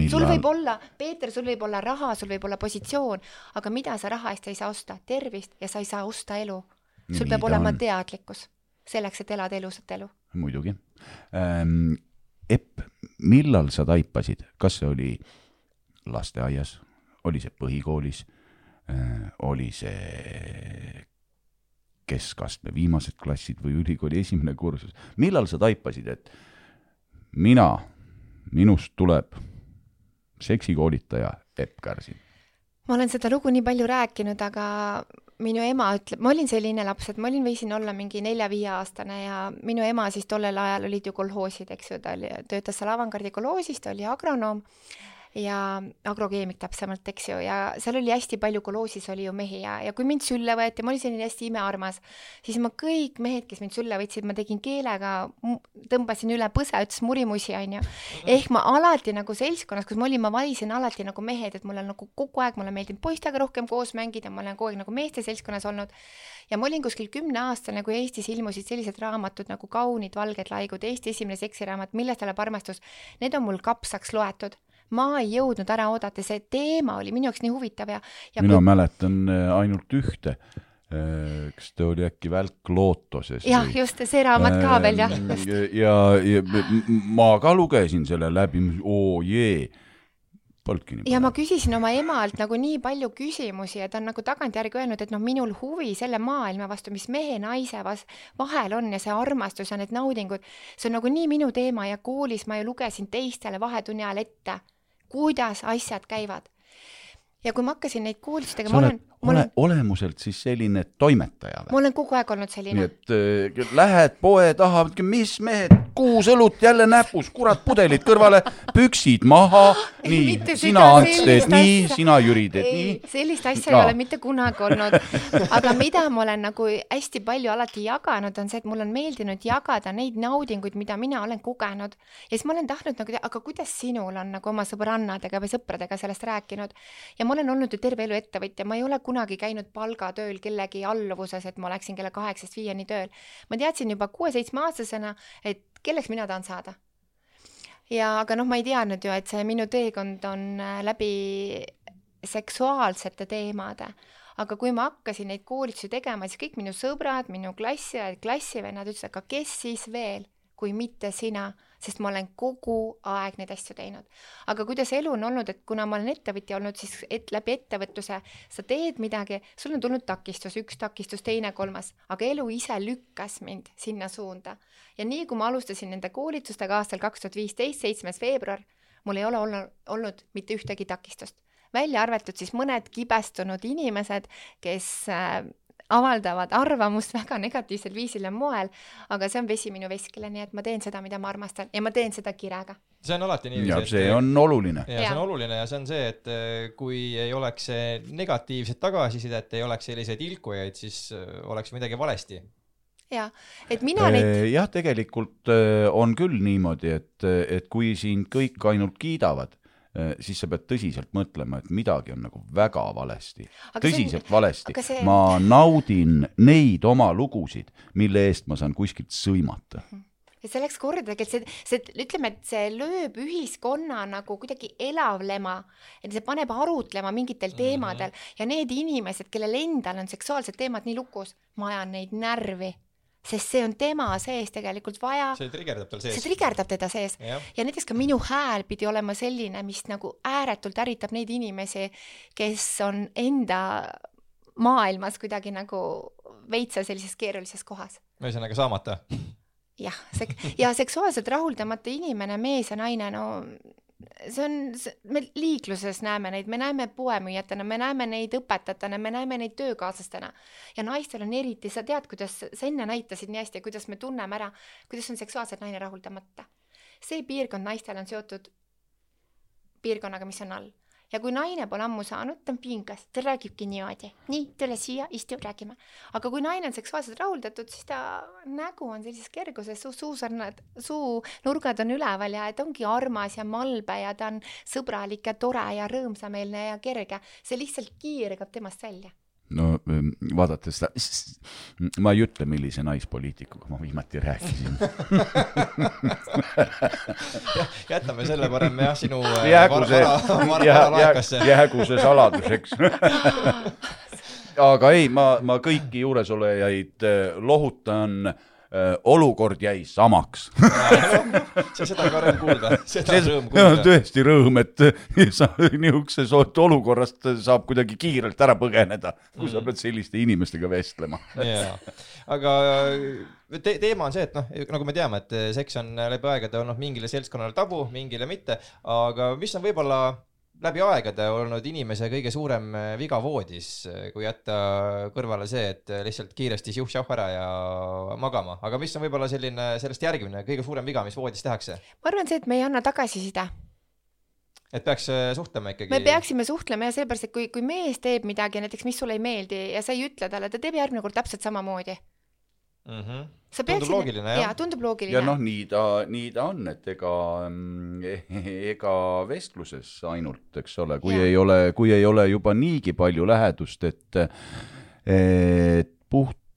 sul võib olla, Peeter, sul võib olla raha, sul võib olla positsioon, aga mida sa raha eest ei saa osta? tervist ja sa ei saa osta elu. sul Nii peab olema on. teadlikkus selleks, et elada elusat elu. muidugi ähm,. Epp, millal sa taipasid, kas see oli lasteaias, oli see põhikoolis äh,, oli see keskastme viimased klassid või ülikooli esimene kursus, millal sa taipasid, et mina, minust tuleb seksikoolitaja Epp Kärsin? ma olen seda lugu nii palju rääkinud, aga minu ema ütleb, ma olin selline laps, et ma olin, võisin olla mingi nelja-viieaastane ja minu ema siis tollel ajal olid ju kolhoosid, eks ju, ta oli, töötas seal avangardikollhoosis, ta oli agronoom ja agrokeemik täpsemalt, eks ju, ja seal oli hästi palju koloosis oli ju mehi ja, ja kui mind sülle võeti, ma olin selline hästi imearmas, siis ma kõik mehed, kes mind sülle võtsid, ma tegin keelega, tõmbasin üle põse, ütles murimusi, onju. ehk ma alati nagu seltskonnas, kus ma olin, ma valisin alati nagu mehed, et mulle nagu kogu aeg, mulle meeldinud poistega rohkem koos mängida, ma olen kogu aeg nagu meeste seltskonnas olnud ja ma olin kuskil kümneaastane, kui Eestis ilmusid sellised raamatud nagu Kaunid valged laigud, Eesti esimene seksiraamat, Millest elab armastus. Need on mul kapsaks loetud. Ma ei jõudnud ära oodata, see teema oli minu jaoks nii huvitav ja, ja mina mäletan äh, ainult ühte. kas ta oli äkki Välk lootoses? jah, just see raamat ka veel jah, Ähm, just. ja, ja m- ma ka lugesin selle läbi, oo jee, polnudki nii ja ma küsisin oma emalt nagu nii palju küsimusi ja ta on nagu tagantjärgi öelnud, et noh, minul huvi selle maailma vastu, mis mehe ja naise vas- vahel on ja see armastus ja need naudingud, see on nagu nii minu teema ja koolis ma ju lugesin teistele vahetunni ajal ette, kuidas asjad käivad. ja kui ma hakkasin neid koolitusi tegema, ma olen, ole, olen, olemuselt siis selline toimetaja ma või? olen kogu aeg olnud nii selline. et äh, lähed poe taha, mis mehed, kuus õlut jälle näpus, kurat, pudelid kõrvale, püksid maha, nii sina Ants teed nii, sina Jüri teed ei nii., sellist asja Jaa. ei ole mitte kunagi olnud, aga mida ma olen nagu hästi palju alati jaganud, on see, et mulle on meeldinud jagada neid naudinguid, mida mina olen kogenud. ja siis ma olen tahtnud nagu, aga kuidas sinul on nagu oma sõbrannadega või sõpradega sellest rääkinud. ja ma olen olnud ju terve elu ettevõtja, ma ei ole kunagi käinud palgatööl kellegi alluvuses, et ma oleksin kella kaheksast viieni tööl. ma teadsin juba kuue-seitsmeaastasena, et kelleks mina tahan saada ja aga noh, ma ei teadnud ju, et see minu teekond on äh, läbi seksuaalsete teemade. aga kui ma hakkasin neid koolitusi tegema, siis kõik minu sõbrad, minu klassiõed, klassivennad ütlesid, aga kes siis veel, kui mitte sina, sest ma olen kogu aeg neid asju teinud. aga kuidas elu on olnud, et kuna ma olen ettevõtja olnud, siis et läbi ettevõtluse sa teed midagi, sul on tulnud takistus, üks takistus, teine, kolmas, aga elu ise lükkas mind sinna suunda ja nii kui ma alustasin nende koolitustega aastal kaks tuhat viisteist, seitsmes veebruar, mul ei ole olnud, olnud mitte ühtegi takistust. välja arvatud siis mõned kibestunud inimesed, kes äh, avaldavad arvamust väga negatiivsel viisil ja moel, aga see on vesi minu veskile, nii et ma teen seda, mida ma armastan ja ma teen seda kirega. see on alati ja niiviisi, see on oluline. ja see on oluline ja see on see, et eh, kui ei oleks eh, negatiivset tagasisidet, ei oleks selliseid ilkujaid, siis eh, oleks midagi valesti. ja, et mina neid, jah, tegelikult on küll niimoodi, et, et kui sind kõik ainult kiidavad, siis sa pead tõsiselt mõtlema, et midagi on nagu väga valesti, Aga see tõsiselt valesti see-. ma naudin neid oma lugusid, mille eest ma saan kuskilt sõimata. et selleks kordagi, et see, see, ütleme, et see lööb ühiskonna nagu kuidagi elavlema, et see paneb arutlema mingitel teemadel ja need inimesed, kellel endal on seksuaalsed teemad nii lukus, ma ajan neid närvi, sest see on tema sees tegelikult vaja, see trigerdab tal see sees. trigerdab teda sees ja näiteks ka minu hääl pidi olema selline, mis nagu ääretult ärritab neid inimesi, kes on enda maailmas kuidagi nagu veitsa sellises keerulises kohas ühesõnaga saamata. jah, sek- ja seksuaalselt rahuldamata inimene, mees ja naine, no see on, me liikluses näeme neid, me näeme poemüüjatena, me näeme neid õpetajatena, me näeme neid töökaaslastena ja naistel on eriti, sa tead, kuidas sa enne näitasid nii hästi, kuidas me tunneme ära, kuidas on seksuaalselt naine rahuldamata. see piirkond naistel on seotud piirkonnaga, mis on all ja kui naine pole ammu saanud, ta on pinges, ta räägibki niimoodi, nii, tule siia, istu, räägime. aga kui naine on seksuaalselt rahuldatud, siis ta nägu on sellises kerguses, suu, suusarnad, suunurgad on üleval ja et ongi armas ja malbe ja ta on sõbralik ja tore ja rõõmsameelne ja kerge. see lihtsalt kiirgab temast välja. No ähm, vaadates seda, ma ei ütle, millise naispoliitikuga ma viimati rääkisin. jätame selle parem jah, sinu eh, jäägu see, varalaekasse. jäägu see saladuseks. aga ei, ma, ma kõiki juuresolejaid äh, lohutan. Olukord jäi samaks. see, seda on ka rõõm kuulda, seda on rõõm kuulda. tõesti rõõm, et sa niisuguses olukorrast saab kuidagi kiirelt ära põgeneda, kui sa pead selliste inimestega vestlema. jaa, aga te teema on see, et noh, nagu me teame, et seks on läbi aegade olnud mingile seltskonnale tabu, mingile mitte, aga mis on võib-olla läbi aegade olnud inimese kõige suurem viga voodis, kui jätta kõrvale see, et lihtsalt kiiresti siuh-šauh ära ja magama, aga mis on võib-olla selline sellest järgmine kõige suurem viga, mis voodis tehakse? ma arvan, see, et me ei anna tagasiside. et peaks äh, suhtlema ikkagi. me peaksime suhtlema ja sellepärast, et kui, kui mees teeb midagi näiteks, mis sulle ei meeldi ja sa ei ütle talle, ta teeb järgmine kord täpselt samamoodi. mm. -hmm. sa Tundub peaksid, loogiline, jah. jaa, tundub loogiline ja noh, nii ta, nii ta on, et ega, ega vestluses ainult, eks ole, kui ja. ei ole, kui ei ole juba niigi palju lähedust, et, et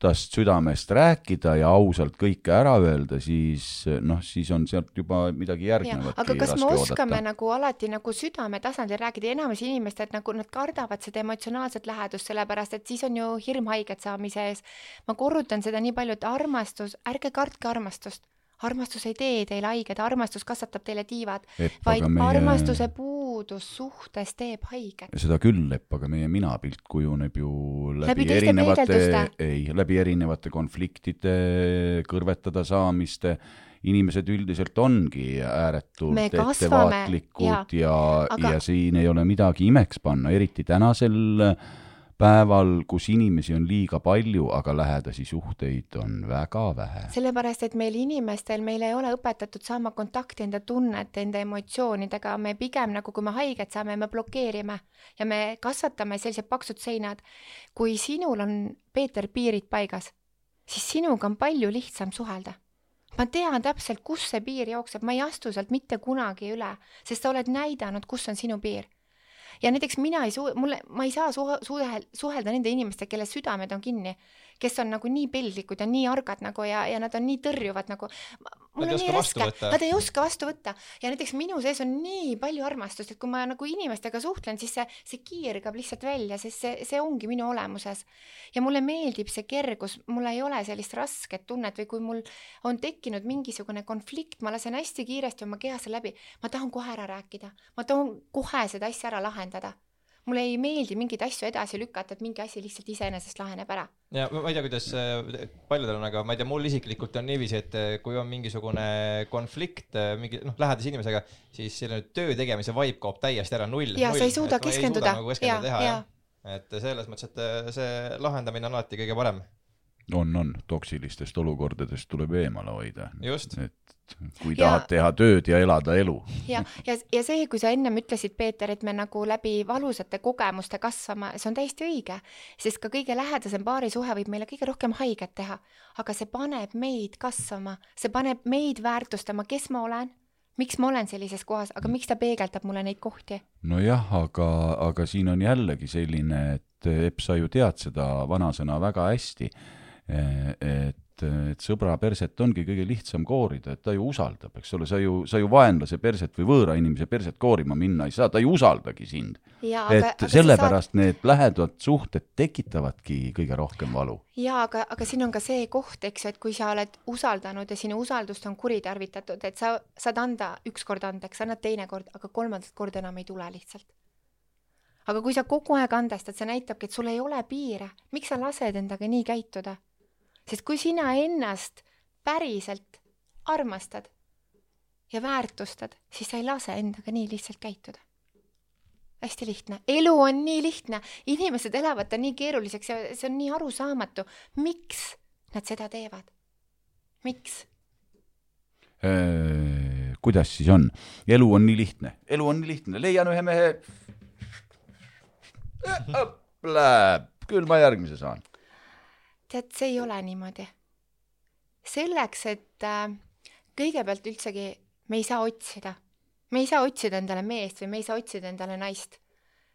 puhtast südamest rääkida ja ausalt kõike ära öelda, siis noh, siis on sealt juba midagi järgnevat. aga kas me oskame nagu alati nagu südame tasandil rääkida enamus inimesed nagu nad kardavad seda emotsionaalset lähedust, sellepärast et siis on ju hirm haiget saamise ees. ma korrutan seda nii palju, et armastus, ärge kartke armastust. Armastus ei tee teile haiget, armastus kasvatab teile tiivad, Epp, vaid meie- armastuse puudus suhtes teeb haiget. seda küll, Lepp, aga meie minapilt kujuneb ju läbi, Läbi erinevate ei, läbi erinevate konfliktide, kõrvetada saamiste. inimesed üldiselt ongi ääretult ettevaatlikud ja, ja, Aga- ja siin ei ole midagi imeks panna, eriti tänasel päeval, kus inimesi on liiga palju, aga lähedasi suhteid on väga vähe. sellepärast, et meil inimestel, meil ei ole õpetatud saama kontakti enda tunnete, enda emotsioonidega, me pigem nagu, kui me haiget saame, me blokeerime ja me kasvatame sellised paksud seinad. kui sinul on, Peeter, piirid paigas, siis sinuga on palju lihtsam suhelda. ma tean täpselt, kus see piir jookseb, ma ei astu sealt mitte kunagi üle, sest sa oled näidanud, kus on sinu piir ja näiteks mina ei suu-, mulle, ma ei saa suhe-, suhel-, suhelda nende inimestega, kelle südamed on kinni, kes on nagu nii pildlikud ja nii argad nagu ja, ja nad on nii tõrjuvad nagu. mul ei on nii raske, võtta. nad ei oska vastu võtta ja näiteks minu sees on nii palju armastust, et kui ma nagu inimestega suhtlen, siis see, see kiirgab lihtsalt välja, sest see, see ongi minu olemuses. ja mulle meeldib see kergus, mul ei ole sellist rasket tunnet või kui mul on tekkinud mingisugune konflikt, ma lasen hästi kiiresti oma kehasse läbi, ma tahan kohe ära rääkida, ma tahan kohe seda asja ära lahendada mulle ei meeldi mingeid asju edasi lükata, et mingi asi lihtsalt iseenesest laheneb ära. ja ma ei tea, kuidas äh, paljudel on, aga ma ei tea, mul isiklikult on niiviisi, et äh, kui on mingisugune konflikt äh, mingi noh, lähedase inimesega, siis selline töö tegemise vibe kaob täiesti ära, null. ja sa ei suuda keskenduda nagu ja ja jah. et selles mõttes, et see lahendamine on alati kõige parem. on, on, toksilistest olukordadest tuleb eemale hoida. Just. et kui Ja- tahad teha tööd ja elada elu. ja, ja, ja see, kui sa ennem ütlesid, Peeter, et me nagu läbi valusate kogemuste kasvame, see on täiesti õige, sest ka kõige lähedasem paarisuhe võib meile kõige rohkem haiget teha, aga see paneb meid kasvama, see paneb meid väärtustama, kes ma olen, miks ma olen sellises kohas, aga miks ta peegeldab mulle neid kohti. nojah, aga, aga siin on jällegi selline, et Epp, sa ju tead seda vanasõna väga hästi, et, et sõbra perset ongi kõige lihtsam koorida, et ta ju usaldab, eks ole, sa ju, sa ju vaenlase perset või võõra inimese perset koorima minna ei saa, ta ei usaldagi sind. et sellepärast need lähedad suhted tekitavadki kõige rohkem valu. jaa, aga, aga siin on ka see koht, eks ju, et kui sa oled usaldanud ja sinu usaldust on kuritarvitatud, et sa saad anda ükskord andeks, annad teine kord, aga kolmandat korda enam ei tule lihtsalt. aga kui sa kogu aeg andestad, see näitabki, et sul ei ole piire, miks sa lased endaga nii käituda? Sest kui sina ennast päriselt armastad ja väärtustad, siis sa ei lase endaga nii lihtsalt käituda hästi lihtne, elu on nii lihtne, inimesed elavad ta nii keeruliseks ja see on nii arusaamatu, miks nad seda teevad? miks? kuidas siis on? elu on nii lihtne, elu on nii lihtne, leian ühe mehe. Läheb, küll ma järgmise saan. tead, see ei ole niimoodi. selleks, et äh, kõigepealt üldsegi me ei saa otsida, me ei saa otsida endale meest või me ei saa otsida endale naist.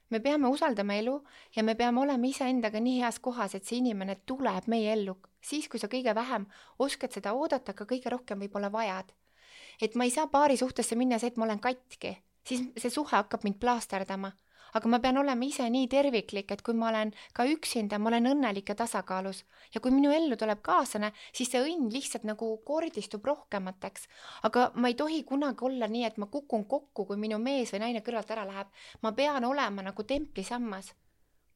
me peame usaldama elu ja me peame olema iseendaga nii heas kohas, et see inimene tuleb meie ellu, siis kui sa kõige vähem oskad seda oodata, aga kõige rohkem võib-olla vajad. et ma ei saa paari suhtesse minna see, et ma olen katki, siis see suhe hakkab mind plaasterdama aga ma pean olema ise nii terviklik, et kui ma olen ka üksinda, ma olen õnnelik ja tasakaalus ja kui minu ellu tuleb kaaslane, siis see õnn lihtsalt nagu kordistub rohkemateks. aga ma ei tohi kunagi olla nii, et ma kukun kokku, kui minu mees või naine kõrvalt ära läheb. ma pean olema nagu templisammas.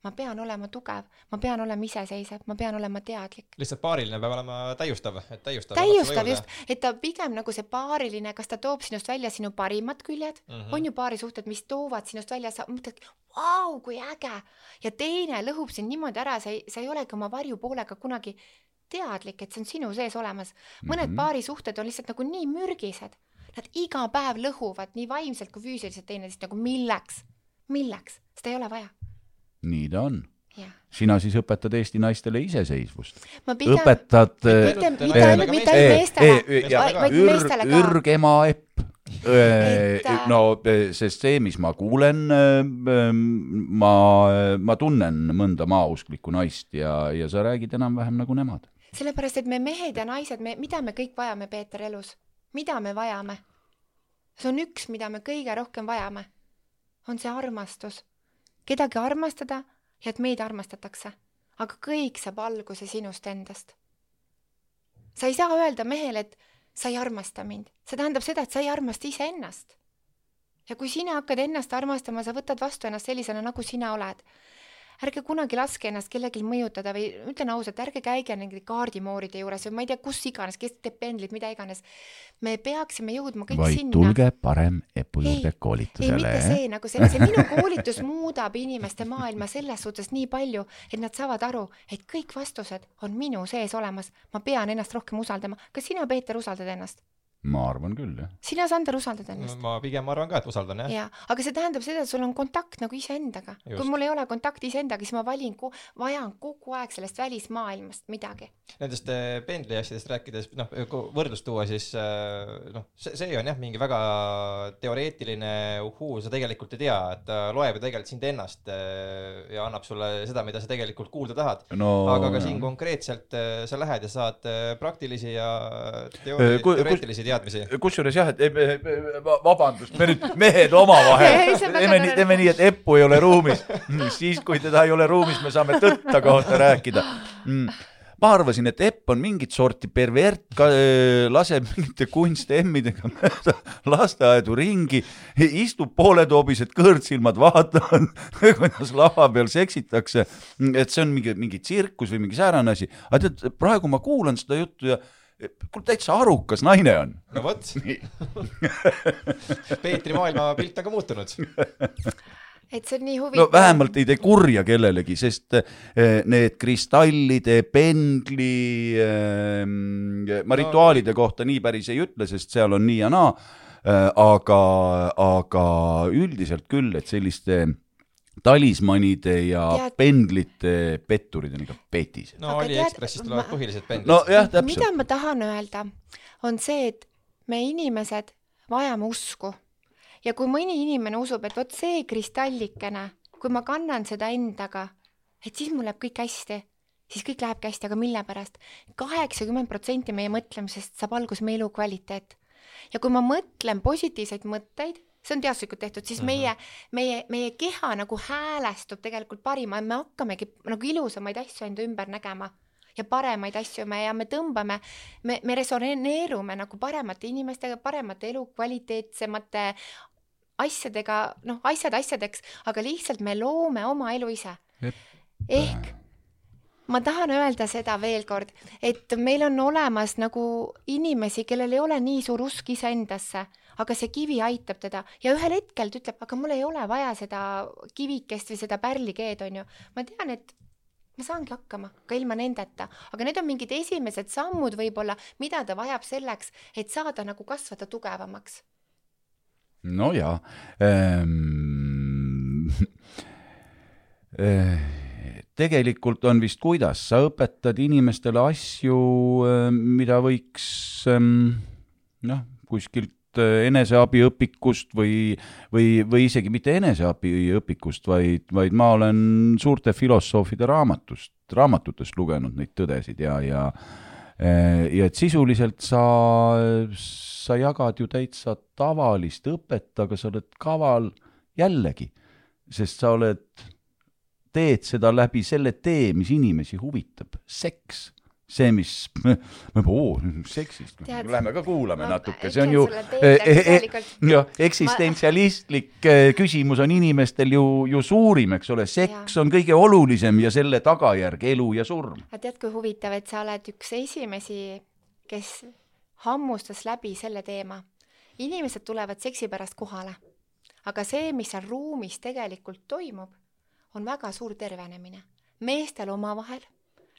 Ma pean olema tugev, ma pean olema iseseisev, ma pean olema teadlik. lihtsalt paariline peab olema täiustav, et täiustab. täiustav just, et ta pigem nagu see paariline, kas ta toob sinust välja sinu parimad küljed mm. -hmm. on ju paarisuhted, mis toovad sinust välja, sa mõtled, vau, kui äge. ja teine lõhub sind niimoodi ära, sa ei, sa ei olegi oma varjupoolega kunagi teadlik, et see on sinu sees olemas. mõned mm. -hmm. paarisuhted on lihtsalt nagu nii mürgised. nad iga päev lõhuvad nii vaimselt kui füüsiliselt teineteist nagu milleks, milleks, seda ei ole vaja. Nii ta on. sina siis õpetad Eesti naistele iseseisvust. õpetad mitte, mitte ainult, mitte ainult meestele. vaid meestele ka. ürgema epp. Äh, no eh, sest see, mis ma kuulen, ma, ma tunnen mõnda maausklikku naist ja, ja sa räägid enam-vähem nagu nemad. sellepärast, et me mehed ja naised, me, mida me kõik vajame, Peeter, elus? mida me vajame? see on üks, mida me kõige rohkem vajame. on see armastus. Kedagi armastada ja et meid armastatakse. aga kõik saab alguse sinust endast. sa ei saa öelda mehele, et sa ei armasta mind. see tähendab seda, et sa ei armasta iseennast. ja kui sina hakkad ennast armastama, sa võtad vastu ennast sellisena, nagu sina oled ärge kunagi laske ennast kellelgi mõjutada või ütlen ausalt, ärge käige nende kaardimooride juures või ma ei tea, kus iganes, kes teeb pendlit, mida iganes. me peaksime jõudma kõik vaid sinna. tulge parem Epu Ei, juurde ei, koolitusele mitte. see nagu see, see minu koolitus muudab inimeste maailma selles suhtes nii palju, et nad saavad aru, et kõik vastused on minu sees olemas. ma pean ennast rohkem usaldama. kas sina, Peeter, usaldad ennast? Ma arvan küll, jah. sina, Sander, usaldad ennast? ma pigem arvan ka, et usaldan jah. jaa, aga see tähendab seda, et sul on kontakt nagu iseendaga. kui mul ei ole kontakti iseendaga, siis ma valin, vajan kogu aeg sellest välismaailmast midagi. Nendest pendli asjadest rääkides, noh, kui võrdlust tuua, siis äh, noh, see, see on jah, mingi väga teoreetiline uhuu, sa tegelikult ei tea, et ta loeb ju tegelikult sind ennast äh, ja annab sulle seda, mida sa tegelikult kuulda tahad. no aga ka siin konkreetselt sa lähed ja saad praktilisi ja teoori- kui- teoreetilisi teadmisi. Kusjuures jah, et vabandust, me nüüd mehed omavahel teeme nii, teeme nii, et Eppu ei ole ruumis. siis, kui teda ei ole ruumis, me saame tõtta kohta rääkida mm.. ma arvasin, et Epp on mingit sorti pervert, laseb mingite kunstemmidega mööda lasteaedu ringi, istub pooletoobised kõõrtsilmad, vaatavad, kuidas lava peal seksitakse. et see on mingi, mingi tsirkus või mingi säärane asi. aga tead, praegu ma kuulan seda juttu ja kuule, täitsa arukas naine on. no vot, Peetri maailmapilt on ka muutunud. et see on nii no huvitav. vähemalt ei tee kurja kellelegi, sest eh, need kristallide, pendli, ma No- rituaalide kohta nii päris ei ütle, sest seal on nii ja naa, aga, aga üldiselt küll, et selliste talismanide ja Tead- pendlite petturid on ikka petised. no Aga tead, Aliekspressist tulevad ma- põhilised pendlid. nojah, mida täpselt. ma tahan öelda, on see, et me inimesed vajame usku ja kui mõni inimene usub, et vot see kristallikene, kui ma kannan seda endaga, et siis mul läheb kõik hästi, siis kõik lähebki hästi, aga mille pärast? kaheksakümmend protsenti meie mõtlemisest saab alguse meie elukvaliteet ja kui ma mõtlen positiivseid mõtteid, see on teaduslikult tehtud, siis meie, meie, meie keha nagu häälestub tegelikult parima ja me hakkamegi nagu ilusamaid asju enda ümber nägema ja paremaid asju me ja me tõmbame, me, me resoneerume nagu paremate inimestega, paremate elukvaliteetsemate asjadega, noh, asjad asjadeks, aga lihtsalt me loome oma elu ise. ehk ma tahan öelda seda veel kord, et meil on olemas nagu inimesi, kellel ei ole nii suur usk iseendasse, aga see kivi aitab teda ja ühel hetkel ta ütleb, aga mul ei ole vaja seda kivikest või seda pärlikeed, onju. ma tean, et ma saangi hakkama ka ilma nendeta, aga need on mingid esimesed sammud võib-olla, mida ta vajab selleks, et saada nagu kasvada tugevamaks. no jaa ehm. eh, tegelikult on vist kuidas, sa õpetad inimestele asju, mida võiks ehm, noh, kuskilt eh, eneseabiõpikust või, või, või isegi mitte eneseabiõpikust, vaid, vaid ma olen suurte filosoofide raamatust, raamatutest lugenud neid tõdesid ja, ja eh, ja et sisuliselt sa, sa jagad ju täitsa tavalist õpet, aga sa oled kaval jällegi, sest sa oled, teed seda läbi selle tee, mis inimesi huvitab, seks. see, mis, oo, seksist, lähme ka kuulame ma natuke, see on ju eh, eh, tegelikult- jah, eksistentsialistlik eh, küsimus on inimestel ju, ju suurim, eks ole, seks Jaa. on kõige olulisem ja selle tagajärg elu ja surm. aga tead, kui huvitav, et sa oled üks esimesi, kes hammustas läbi selle teema. inimesed tulevad seksi pärast kohale, aga see, mis seal ruumis tegelikult toimub, on väga suur tervenemine. meestel omavahel,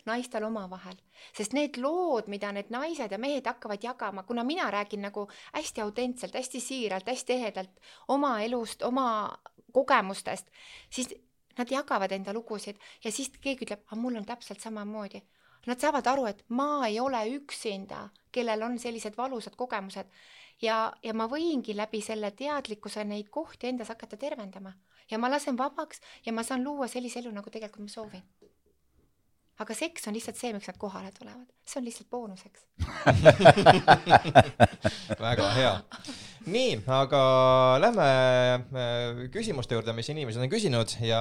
naistel omavahel, sest need lood, mida need naised ja mehed hakkavad jagama, kuna mina räägin nagu hästi autentselt, hästi siiralt, hästi ehedalt oma elust, oma kogemustest, siis nad jagavad enda lugusid ja siis keegi ütleb, aga mul on täpselt samamoodi. Nad saavad aru, et ma ei ole üksinda, kellel on sellised valusad kogemused ja, ja ma võingi läbi selle teadlikkuse neid kohti endas hakata tervendama ja ma lasen vabaks ja ma saan luua sellise elu, nagu tegelikult ma soovin. Aga seks on lihtsalt see, miks nad kohale tulevad, see on lihtsalt boonuseks. väga hea. nii, aga lähme äh, küsimuste juurde, mis inimesed on küsinud ja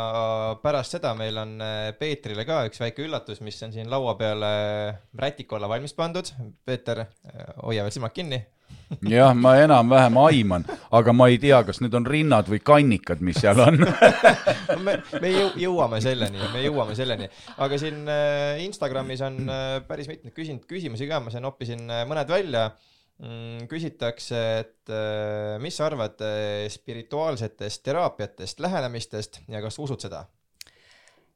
pärast seda meil on äh, Peetrile ka üks väike üllatus, mis on siin laua peale rätiku alla valmis pandud. Peeter, hoia veel silmad kinni. jah, ma enam-vähem aiman, aga ma ei tea, kas need on rinnad või kannikad, mis seal on. me, me jõu- jõuame selleni, me jõuame selleni, aga siin äh, Instagramis on äh, päris mitmeid küsinud küsimusi ka, ma siin noppisin äh, mõned välja mm,. küsitakse, et mis sa arvad spirituaalsetest teraapiatest, lähenemistest ja kas usud seda?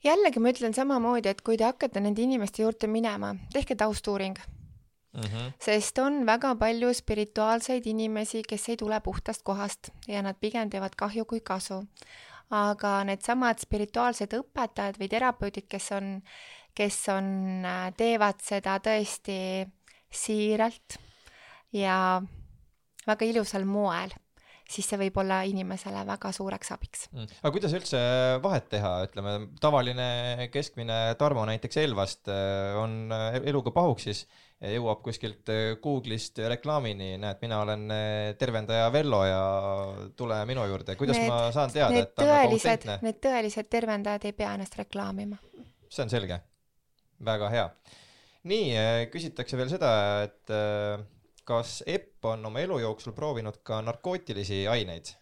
jällegi ma ütlen samamoodi, et kui te hakkate nende inimeste juurde minema, tehke taustuuring, mm. -hmm. sest on väga palju spirituaalseid inimesi, kes ei tule puhtast kohast ja nad pigem teevad kahju kui kasu. aga needsamad spirituaalsed õpetajad või terapeudid, kes on, kes on, teevad seda tõesti siiralt ja väga ilusal moel, siis see võib olla inimesele väga suureks abiks. Mm. aga kuidas üldse vahet teha, ütleme tavaline keskmine Tarmo näiteks Elvast äh, on äh, eluga pahuksis jõuab kuskilt äh, Google'ist reklaamini, näed, mina olen äh, tervendaja Vello ja tule minu juurde, kuidas Need- ma saan teada, et ta on nagu tõelised, autentne? need tõelised tervendajad ei pea ennast reklaamima. see on selge, väga hea. nii, küsitakse veel seda, et äh, kas Epp on oma elu jooksul proovinud ka narkootilisi aineid?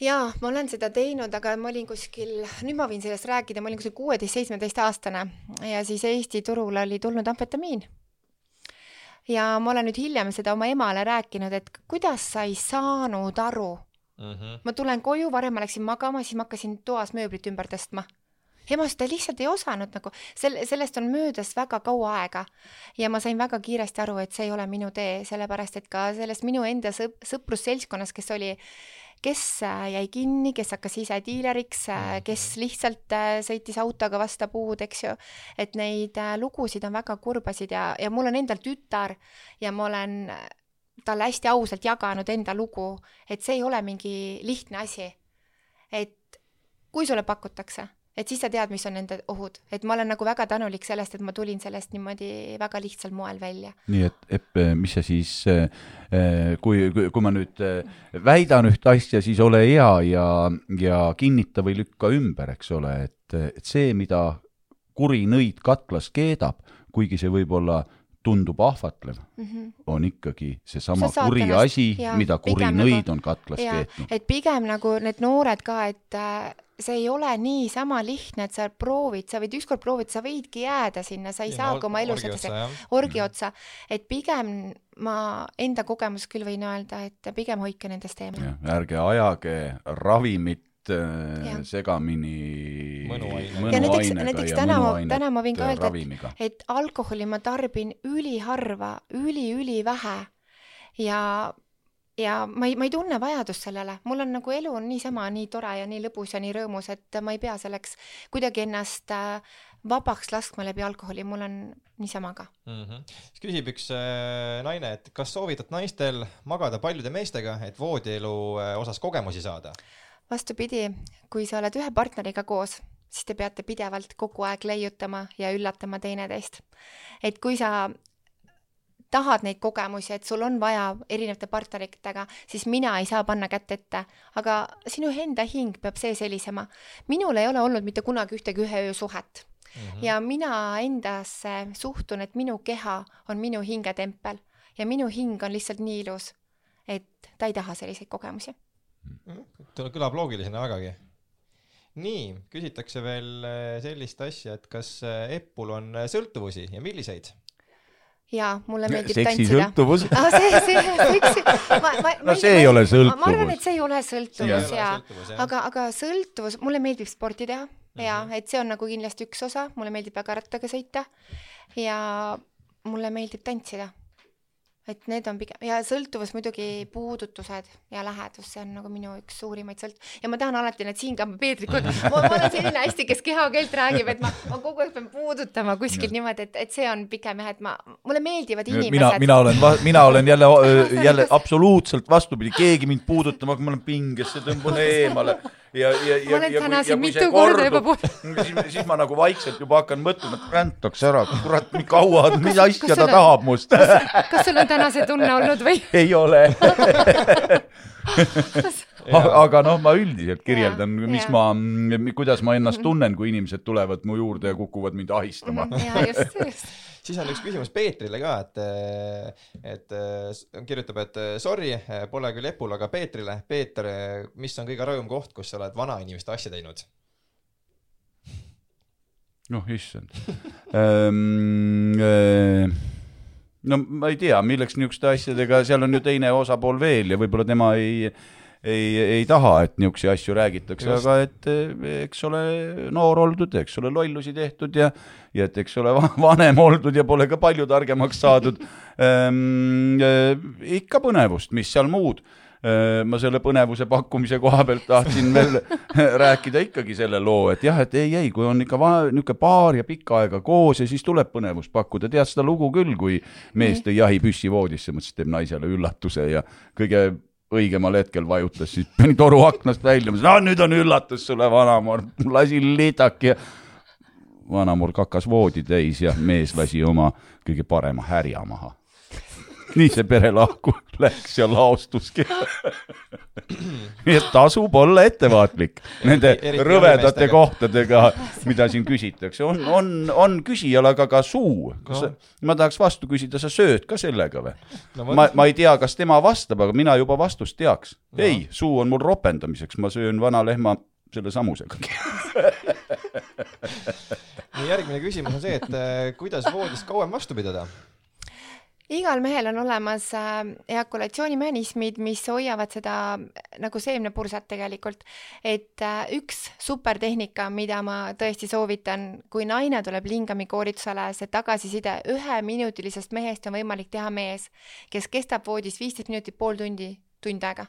jaa, ma olen seda teinud, aga ma olin kuskil, nüüd ma võin sellest rääkida, ma olin kuskil kuueteist-seitsmeteist aastane ja siis Eesti turule oli tulnud amfetamiin. ja ma olen nüüd hiljem seda oma emale rääkinud, et kuidas sa ei saanud aru. Mm -hmm. ma tulen koju, varem ma läksin magama, siis ma hakkasin toas mööblit ümber tõstma. Ema ütles, ta lihtsalt ei osanud nagu, sel-, sellest on möödas väga kaua aega ja ma sain väga kiiresti aru, et see ei ole minu tee, sellepärast et ka sellest minu enda sõp-, sõprusseltskonnas, kes oli kes äh, jäi kinni, kes hakkas ise diileriks, kes lihtsalt äh, sõitis autoga vastu puud, eks ju. et neid äh, lugusid on väga kurbasid ja, ja mul on endal tütar ja ma olen äh, talle hästi ausalt jaganud enda lugu, et see ei ole mingi lihtne asi. et kui sulle pakutakse, et siis sa tead, mis on nende ohud, et ma olen nagu väga tänulik sellest, et ma tulin sellest niimoodi väga lihtsal moel välja. nii et Epp, mis sa siis, kui, kui, kui ma nüüd eh, väidan ühte asja, siis ole hea ja, ja kinnita või lükka ümber, eks ole, et, et see, mida kuri nõid katlas keedab, kuigi see võib-olla tundub ahvatlev, mm. -hmm. on ikkagi seesama Sa kuri asi mida kuri nõid nagu- on katlas ja keetnud. et pigem nagu need noored ka, et see ei ole niisama lihtne, et sa proovid, sa võid ükskord proovida, sa võidki jääda sinna, sa ei saagi oma elus edasi orgi otsa, et pigem ma enda kogemust küll võin öelda, et pigem hoidke nendest eemale. ärge ajage ravimit Jah. Mõnuainega. segamini Ja ja näiteks, mõnuainega näiteks ja täna ma, täna ma võin ka öelda, ravimiga. et, et alkoholi ma tarbin üliharva üli,, ülivähe ja, ja ma ei, ma ei tunne vajadust sellele, mul on nagu elu on niisama nii tore ja nii lõbus ja nii rõõmus, et ma ei pea selleks kuidagi ennast äh, vabaks laskma läbi alkoholi, mul on niisama ka. mm. -hmm. siis küsib üks äh, naine, et kas soovitad naistel magada paljude meestega, et voodielu äh, osas kogemusi saada? vastupidi, kui sa oled ühe partneriga koos, siis te peate pidevalt kogu aeg leiutama ja üllatama teineteist. et kui sa tahad neid kogemusi, et sul on vaja erinevate partneritega, siis mina ei saa panna kätt ette, aga sinu enda hing peab sees helisema. minul ei ole olnud mitte kunagi ühtegi ühe öö suhet mm -hmm. ja mina endasse suhtun, et minu keha on minu hingetempel ja minu hing on lihtsalt nii ilus, et ta ei taha selliseid kogemusi kõlab loogilisena vägagi. nii, küsitakse veel äh, sellist asja, et kas äh, Eppul on äh, sõltuvusi ja milliseid? jaa, mulle meeldib tantsida. seksisõltuvus ah,. see, see, seksi, ma, ma, no see ei ole ma arvan, sõltuvus et. see ei ole sõltuvus jaa sõltuvus, aga, aga sõltuvus, mulle meeldib sporti teha, ja et see on nagu kindlasti üks osa, mulle meeldib väga rattaga sõita ja mulle meeldib tantsida. Et need on pigem ja sõltuvus muidugi puudutused ja lähedus, see on nagu minu üks suurimaid sõlt- ja ma tahan alati need siin ka Peetrit kogu aeg, ma, olen selline hästi, kes kehakeelt räägib, et ma, ma kogu aeg pean puudutama kuskilt niimoodi, et, et see on pigem jah, et ma, mulle meeldivad mina, inimesed. mina olen, mina olen jälle, jälle absoluutselt vastupidi, keegi mind puudutama, kui ma olen pingesse, tõmban eemale ja, ja, ja. Ma olen täna siin mitu korda juba puud- siis, ma nagu vaikselt juba hakkan mõtlema, et rändaks ära, kurat, nii kaua, mis asja ta on- tahab must. kas sul on täna see tunne olnud või? ei ole. aga noh, ma üldiselt kirjeldan, Jaa, mis jaa. ma, kuidas ma ennast tunnen, kui inimesed tulevad mu juurde ja kukuvad mind ahistama. ja just, just. Siis on üks küsimus Peetrile ka, et, et s- kirjutab, et sorry, pole küll Epul, aga Peetrile. Peeter, mis on kõige rõõm koht, kus sa oled vanainimeste asja teinud? noh, issand no ma ei tea, milleks niisuguste asjadega, seal on ju teine osapool veel ja võib-olla tema ei ei, ei taha, et niisuguseid asju räägitakse, aga et eh, eks ole noor oldud, eks ole lollusi tehtud ja ja et eks ole va- vanem oldud ja pole ka palju targemaks saadud ehm,. ikka põnevust, mis seal muud. ma selle põnevuse pakkumise koha pealt tahtsin veel rääkida ikkagi selle loo, et jah, et ei, ei, kui on ikka niisugune paar ja pikka aega koos ja siis tuleb põnevust pakkuda, tead seda lugu küll, kui mees tõi jahipüssi voodisse, mõtles, et teeb naisele üllatuse ja kõige õigemal hetkel vajutas, siis pani toru aknast välja, ma ütlesin, aa nüüd on üllatus sulle, vanamoor, lasin litaki ja vanamoor kakas voodi täis ja mees lasi oma kõige parema härja maha. Nii see pere lahku läks ja laostuski. nii et tasub olla ettevaatlik nende rõvedate kohtadega, mida siin küsitakse, on, on, on küsijal aga ka suu. kas sa, ma tahaks vastu küsida, sa sööd ka sellega või? no ma, ma ei tea, kas tema vastab, aga mina juba vastust teaks no.. ei, suu on mul ropendamiseks, ma söön vana lehma selle samusega. nii järgmine küsimus on see, et eh, kuidas voodis kauem vastu pidada? Igal mehel on olemas äh, eakulatsioonimehhanismid, mis hoiavad seda äh, nagu seemnepursat tegelikult. et äh, üks supertehnika, mida ma tõesti soovitan, kui naine tuleb lingami koolitusele, see tagasiside üheminutilisest mehest on võimalik teha mees, kes kestab voodis viisteist minutit, pool tundi, tund aega.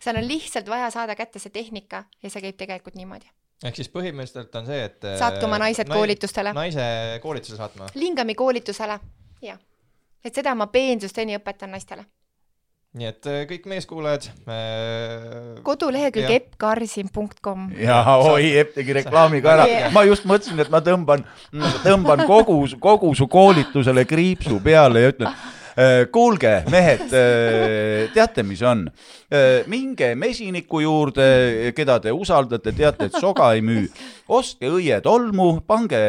seal on lihtsalt vaja saada kätte see tehnika ja see käib tegelikult niimoodi. ehk siis põhimõtteliselt on see, et saatke oma naised koolitustele. naise koolitusele saatma. lingami koolitusele, jah. Et seda ma peensusteni õpetan naistele. nii et eh, kõik meeskuulajad äh,. kodulehekülg eppkarsin.com. ja oi, Epp tegi reklaami ka ära Jah. ma just mõtlesin, et ma tõmban, tõmban kogu, kogu su koolitusele kriipsu peale ja ütlen, kuulge, mehed, teate, mis on? minge mesiniku juurde, keda te usaldate, teate, et soga ei müü. ostke õietolmu, pange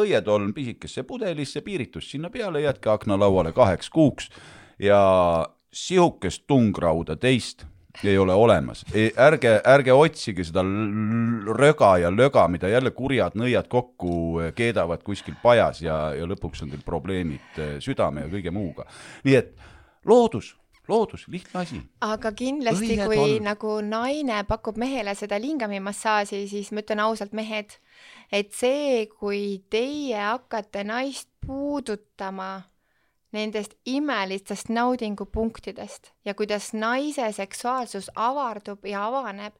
õietolm pisikesse pudelisse, piiritus sinna peale, jätke aknalauale kaheks kuuks ja sihukest tungrauda teist ei ole olemas. ärge, ärge otsige seda röga ja löga, mida jälle kurjad nõiad kokku keedavad kuskil pajas ja, ja lõpuks on teil probleemid eh, südame ja kõige muuga. nii et loodus, loodus, lihtne asi. aga kindlasti, kui on. nagu naine pakub mehele seda lingamimassaaži, siis ma ütlen ausalt, mehed, et see, kui teie hakkate naist puudutama nendest imelistest naudingupunktidest ja kuidas naise seksuaalsus avardub ja avaneb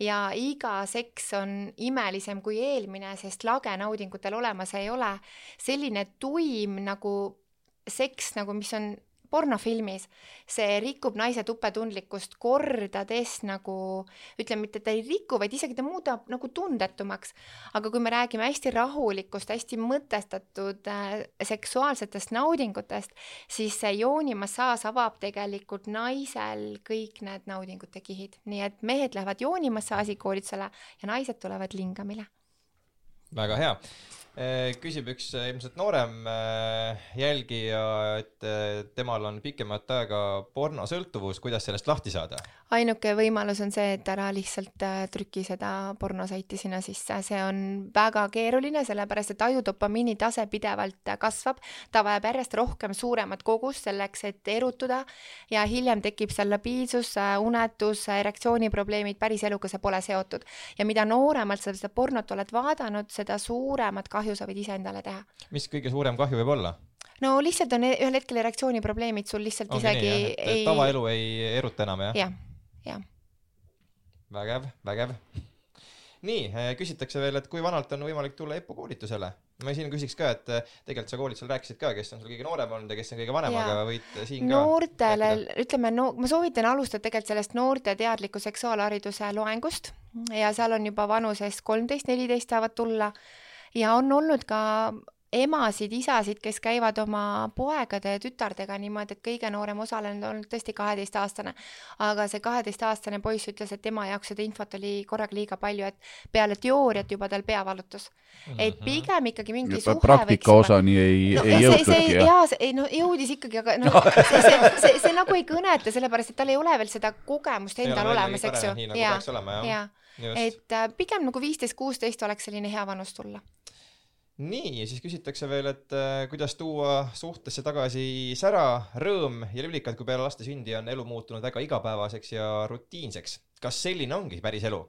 ja iga seks on imelisem kui eelmine, sest lage naudingutel olemas ei ole. selline tuim nagu seks nagu, mis on pornofilmis, see rikub naise tupetundlikkust kordades nagu, ütleme mitte, et ta ei riku, vaid isegi ta muudab nagu tundetumaks. aga kui me räägime hästi rahulikust, hästi mõtestatud äh, seksuaalsetest naudingutest, siis see joonimassaaž avab tegelikult naisel kõik need naudingute kihid, nii et mehed lähevad joonimassaaži koolitusele ja naised tulevad lingamile. väga hea. Küsib üks äh, ilmselt noorem äh, jälgija, et äh, temal on pikemat aega pornosõltuvus, kuidas sellest lahti saada? ainuke võimalus on see, et ära lihtsalt äh, trüki seda pornosaiti sinna sisse, see on väga keeruline, sellepärast et ajudopamiini tase pidevalt äh, kasvab, ta vajab järjest rohkem suuremat kogust selleks, et erutuda ja hiljem tekib seal labiilsus, unetus, erektsiooniprobleemid, päris eluga see pole seotud. ja mida nooremalt sa seda pornot oled vaadanud, seda suuremat kahju sa võid ise endale teha. mis kõige suurem kahju võib olla? no lihtsalt on e- ühel hetkel erektsiooniprobleemid sul lihtsalt ongi isegi nii, jah, et tavaelu ei eruta enam, jah? jah, jah. vägev, vägev. nii, küsitakse veel, et kui vanalt on võimalik tulla EPPO koolitusele? ma siin küsiks ka, et eh, tegelikult sa koolitusel rääkisid ka, kes on sul kõige noorem olnud ja kes on kõige vanem, aga võid siin ka noortele ütleme no ma soovitan alustada tegelikult sellest noorte teadliku seksuaalhariduse loengust ja seal on juba vanuses kolmteist, neliteist saavad tulla ja on olnud ka emasid, isasid, kes käivad oma poegade ja tütardega niimoodi, et kõige noorem osalenud on olnud tõesti kaheteistaastane. aga see kaheteistaastane poiss ütles, et tema jaoks seda infot oli korraga liiga palju, et peale teooriat juba tal pea valutus. et Mhm. pigem ikkagi mingi suhe praktika võiks osani ei, no ei see, see jõutudki, jah? jaa, see ei no jõudis ikkagi, aga noh, see, see, see, see nagu ei kõneta, sellepärast et tal ei ole veel seda kogemust endal veel olemas, eks ju nii nagu jaa peaks olema, jah., jaa, just. Et äh, pigem nagu viisteist, kuusteist oleks selline hea vanus tulla. nii, ja siis küsitakse veel, et äh, kuidas tuua suhtesse tagasi sära, rõõm ja lülikad, kui peale laste sündi on elu muutunud väga igapäevaseks ja rutiinseks. kas selline ongi päris elu?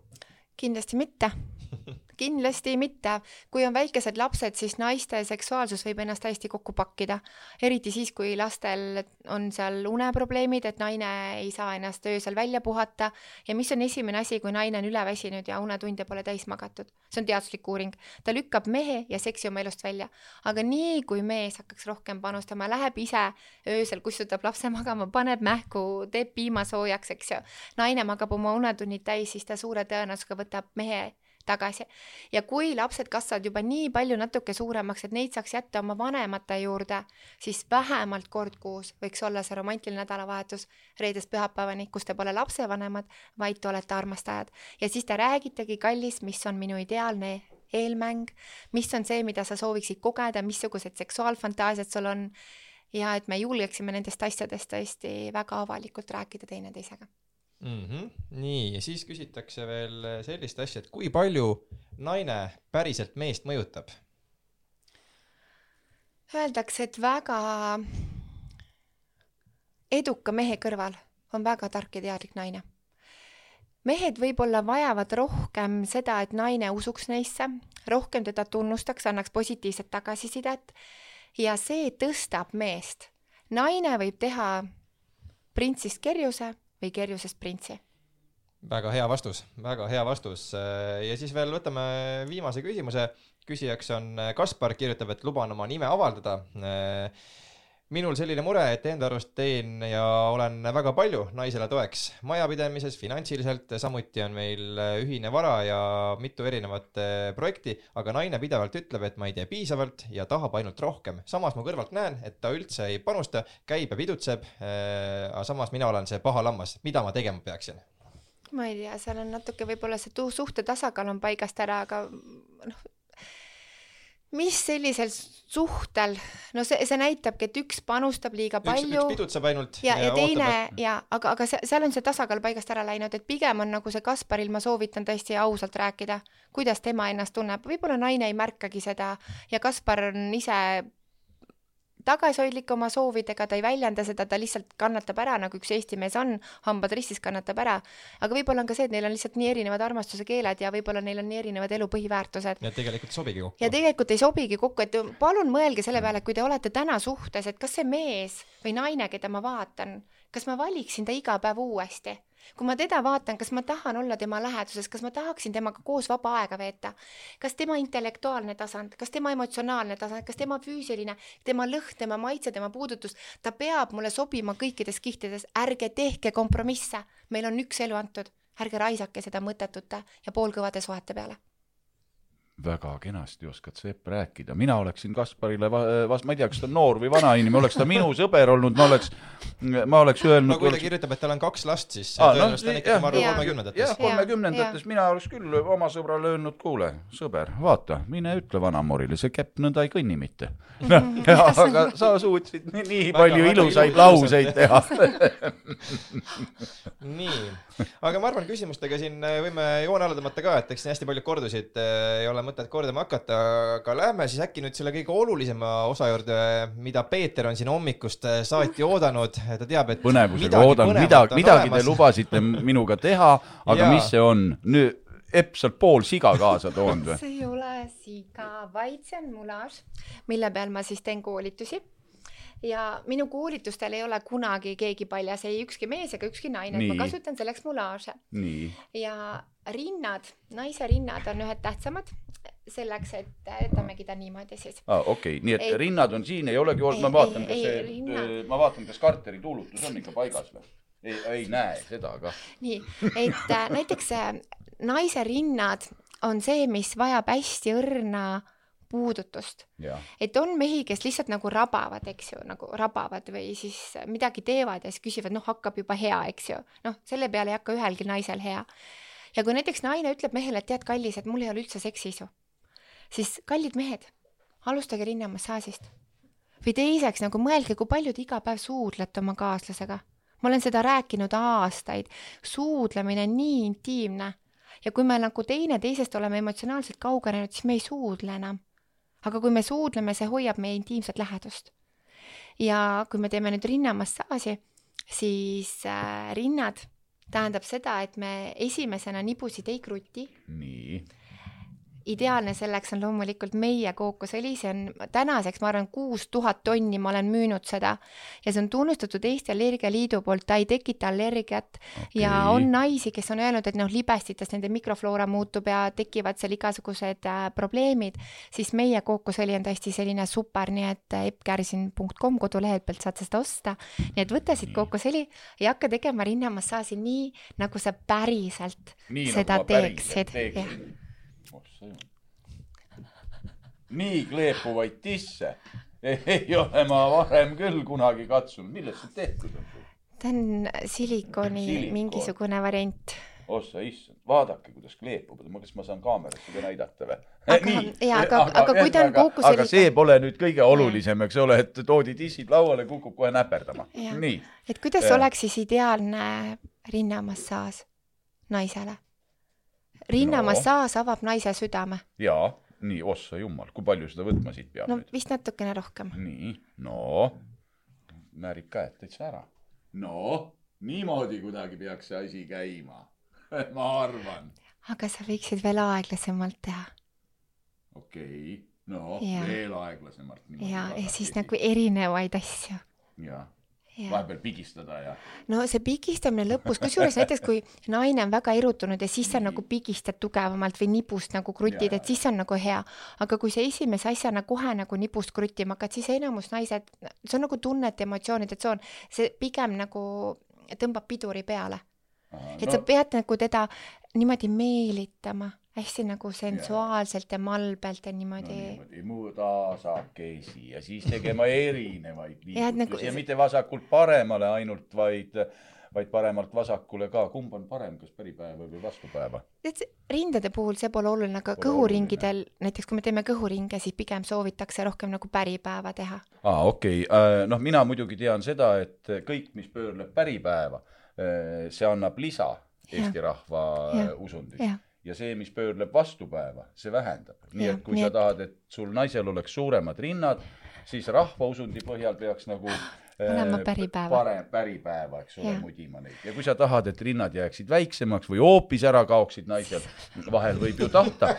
kindlasti mitte, kindlasti mitte. kui on väikesed lapsed, siis naiste seksuaalsus võib ennast täiesti kokku pakkida, eriti siis, kui lastel on seal uneprobleemid, et naine ei saa ennast öösel välja puhata. Ja mis on esimene asi, kui naine on üleväsinud ja unetunde pole täis magatud, see on teaduslik uuring, ta lükkab mehe ja seksi oma elust välja, aga nii kui mees hakkaks rohkem panustama, läheb ise öösel kustutab lapse magama, paneb mähku, teeb piima soojaks, eks ju, naine magab oma unetunnid täis, siis ta suure tõenäosusega võtab mehe tagasi. ja kui lapsed kasvavad juba nii palju natuke suuremaks, et neid saaks jätta oma vanemate juurde, siis vähemalt kord kuus võiks olla see romantiline nädalavahetus reedest pühapäevani, kus te pole lapsevanemad, vaid te olete armastajad. ja siis te räägitegi, kallis, mis on minu ideaalne eelmäng, mis on see, mida sa sooviksid kogeda, missugused seksuaalfantaasiad sul on ja et me julgeksime nendest asjadest tõesti väga avalikult rääkida teineteisega. mm. -hmm. nii, ja siis küsitakse veel sellist asja, et kui palju naine päriselt meest mõjutab? Öeldakse, et väga eduka mehe kõrval on väga tark ja teadlik naine. mehed võib-olla vajavad rohkem seda, et naine usuks neisse, rohkem teda tunnustaks, annaks positiivset tagasisidet ja see tõstab meest. naine võib teha printsist kerjuse või kerjusest printsi. väga hea vastus, väga hea vastus. ja siis veel võtame viimase küsimuse. küsijaks on Kaspar, kirjutab, et luban oma nime avaldada. Minul selline mure, et enda arust teen ja olen väga palju naisele toeks majapidamises, finantsiliselt, samuti on meil ühine vara ja mitu erinevat eh, projekti, aga naine pidevalt ütleb, et ma ei tee piisavalt ja tahab ainult rohkem. samas ma kõrvalt näen, et ta üldse ei panusta, käib ja pidutseb, aga samas mina olen see paha lammas, mida ma tegema peaksin? ma ei tea, seal on natuke võib-olla see suhte tasakaal on paigast ära, aga noh, mis sellisel suhtel, no see, see näitabki, et üks panustab liiga üks, üks palju pidutseb ainult ja, ja teine ootab, ja aga, aga seal on see tasakaal paigast ära läinud, et pigem on nagu see Kasparil, ma soovitan tõesti ausalt rääkida, kuidas tema ennast tunneb, võib-olla naine ei märkagi seda ja Kaspar on ise tagasihoidlik oma soovidega, ta ei väljenda seda, ta lihtsalt kannatab ära, nagu üks Eesti mees on, hambad ristis kannatab ära. aga võib-olla on ka see, et neil on lihtsalt nii erinevad armastuse keeled ja võib-olla neil on nii erinevad elu põhiväärtused et tegelikult sobigi kokku ja. tegelikult ei sobigi kokku, et palun mõelge selle peale, et kui te olete täna suhtes, et kas see mees või naine, keda ma vaatan, kas ma valiksin ta iga päev uuesti? Kui ma teda vaatan, kas ma tahan olla tema läheduses, kas ma tahaksin temaga koos vaba aega veeta? kas tema intellektuaalne tasand, kas tema emotsionaalne tasand, kas tema füüsiline, tema lõhn, tema maitse, tema puudutus, ta peab mulle sobima kõikides kihtides, ärge tehke kompromisse, meil on üks elu antud, ärge raisake seda mõttetute ja poolkõvade suhete peale väga kenasti oskad sa Epp rääkida, mina oleksin Kasparile va-, vas-, ma ei tea, kas ta on noor või vana inimene, oleks ta minu sõber olnud, ma oleks ma oleks öelnud no kui ta kirjutab, et tal on kaks last, siis Aa, no, tõenäoliselt on ikkagi, ma arvan, kolmekümnendates. Jah, kolmekümnendates mina oleks küll oma sõbrale öelnud, kuule, sõber, vaata, mine ütle vanamorile, see käpp nõnda ei kõnni mitte. aga sa suutsid nii, nii palju ilusaid lauseid teha. nii, aga ma arvan, küsimustega siin võime joone alla tõmmata ka, et eks siin hästi paljud kordusid, ei ole mõtet kordama hakata, aga lähme siis äkki nüüd selle kõige olulisema osa juurde, mida Peeter on siin hommikust äh, saati oodanud, ta teab, et põnevusega oodan, midagi, midagi te lubasite minuga teha, aga Jaa. mis see on? nüüd Epp sealt pool siga kaasa toonud või? see ei ole siga, vaid see on mulaaž, mille peal ma siis teen koolitusi ja minu koolitustel ei ole kunagi keegi paljas, ei ükski mees ega ükski naine, ma kasutan selleks mulaaže ja rinnad, naise rinnad on ühed tähtsamad selleks, et jätamegi ta niimoodi siis. aa okei, nii et Ei. rinnad on siin, ei olegi olnud, ma vaatan, kas see rinnad., ma vaatan, kas Carteri tuulutus on ikka paigas või? ei, ei näe seda ka. nii, et äh, näiteks äh, naise rinnad on see, mis vajab hästi õrna puudutust et on mehi, kes lihtsalt nagu rabavad, eks ju, nagu rabavad või siis midagi teevad ja siis küsivad, noh, hakkab juba hea, eks ju. noh, selle peale ei hakka ühelgi naisel hea. ja kui näiteks naine ütleb mehele, et tead, kallis, et mul ei ole üldse seksiisu, siis kallid mehed, alustage rinnamassaažist. või teiseks nagu mõelge, kui palju te iga päev suudlete oma kaaslasega. ma olen seda rääkinud aastaid, suudlemine on nii intiimne ja kui me nagu teineteisest oleme emotsionaalselt kaugenenud, siis me ei suudle enam aga kui me suudleme, see hoiab meie intiimset lähedust. ja kui me teeme nüüd rinnamassaaži, siis äh, rinnad tähendab seda, et me esimesena nibusid ei kruti. nii, ideaalne selleks on loomulikult meie kookosõli, see on tänaseks, ma arvan, kuus tuhat tonni ma olen müünud seda. Ja see on tunnustatud Eesti Allergialiidu poolt, ta ei tekita allergiat. Okay. ja on naisi, kes on öelnud, et noh, libestites nende mikrofloora muutub ja tekivad seal igasugused äh, probleemid, siis meie kookosõli on tõesti selline super, nii et äh, eppkärsin.com kodulehelt pealt saate seda osta. nii et võta siit kookosõli ja hakka tegema rinnamassaaži nii, nagu sa päriselt nii seda nagu ma päriselt teeksid. teeksin. nii kleepuvaid tisse ei ole ma varem küll kunagi katsunud, millest see tehtud on? ta on silikoni Silikoon. mingisugune variant. ossa issand, vaadake, kuidas kleepub, kas ma saan kaamerasse ka näidata või? Aga- jaa, aga- aga kui ta on kookosõliga- aga see pole nüüd kõige olulisem, eks ole, et toodi tissid lauale, kukub kohe näperdama. Nii, et kuidas Jah. oleks siis ideaalne rinnamassaaž naisele? Rinnamassaaž avab naise südame. jaa, nii, ossa jumal, kui palju seda võtma siit peab no nüüd? vist natukene rohkem. nii, no, määrib käed täitsa ära. no, niimoodi kuidagi peaks see asi käima, ma arvan. aga sa võiksid veel aeglasemalt teha okei okay., no Jaa. veel aeglasemalt. ja, ja siis nagu erinevaid asju. jah, Ja. Vahepeal pigistada ja no see pigistamine lõpus, kusjuures näiteks kui naine on väga erutunud ja siis sa nagu pigistad tugevamalt või nipust nagu krutid, et siis on nagu hea. aga kui sa esimese asjana kohe nagu nipust kruttima hakkad, siis enamus naised, see on nagu tunnete, emotsioonide tsoon, see pigem nagu tõmbab piduri peale. Et no. sa pead nagu teda niimoodi meelitama, hästi nagu sensuaalselt ja malbelt ja niimoodi no,. niimoodi muudasakesi ja siis tegema erinevaid et liigutusi nagu- ja mitte vasakult paremale ainult, vaid, vaid paremalt vasakule ka. kumb on parem, kas päripäeva või vastupäeva? see- rindade puhul see pole oluline, aga Pole kõhuringidel, näiteks kui me teeme kõhuringe, siis pigem soovitakse rohkem nagu päripäeva teha. aa, okei okay., noh, mina muidugi tean seda, et kõik, mis pöörleb päripäeva, see annab lisa Eesti rahva Jah. usundis jah, ja see, mis pöörleb vastupäeva, see vähendab. nii et kui sa tahad, et sul naisel oleks suuremad rinnad, siis rahvausundi põhjal peaks nagu Olema äh, päripäeva. parem päripäeva, eks ole mudima neid. ja kui sa tahad, et rinnad jääksid väiksemaks või hoopis ära kaoksid naisel, vahel võib ju tahta.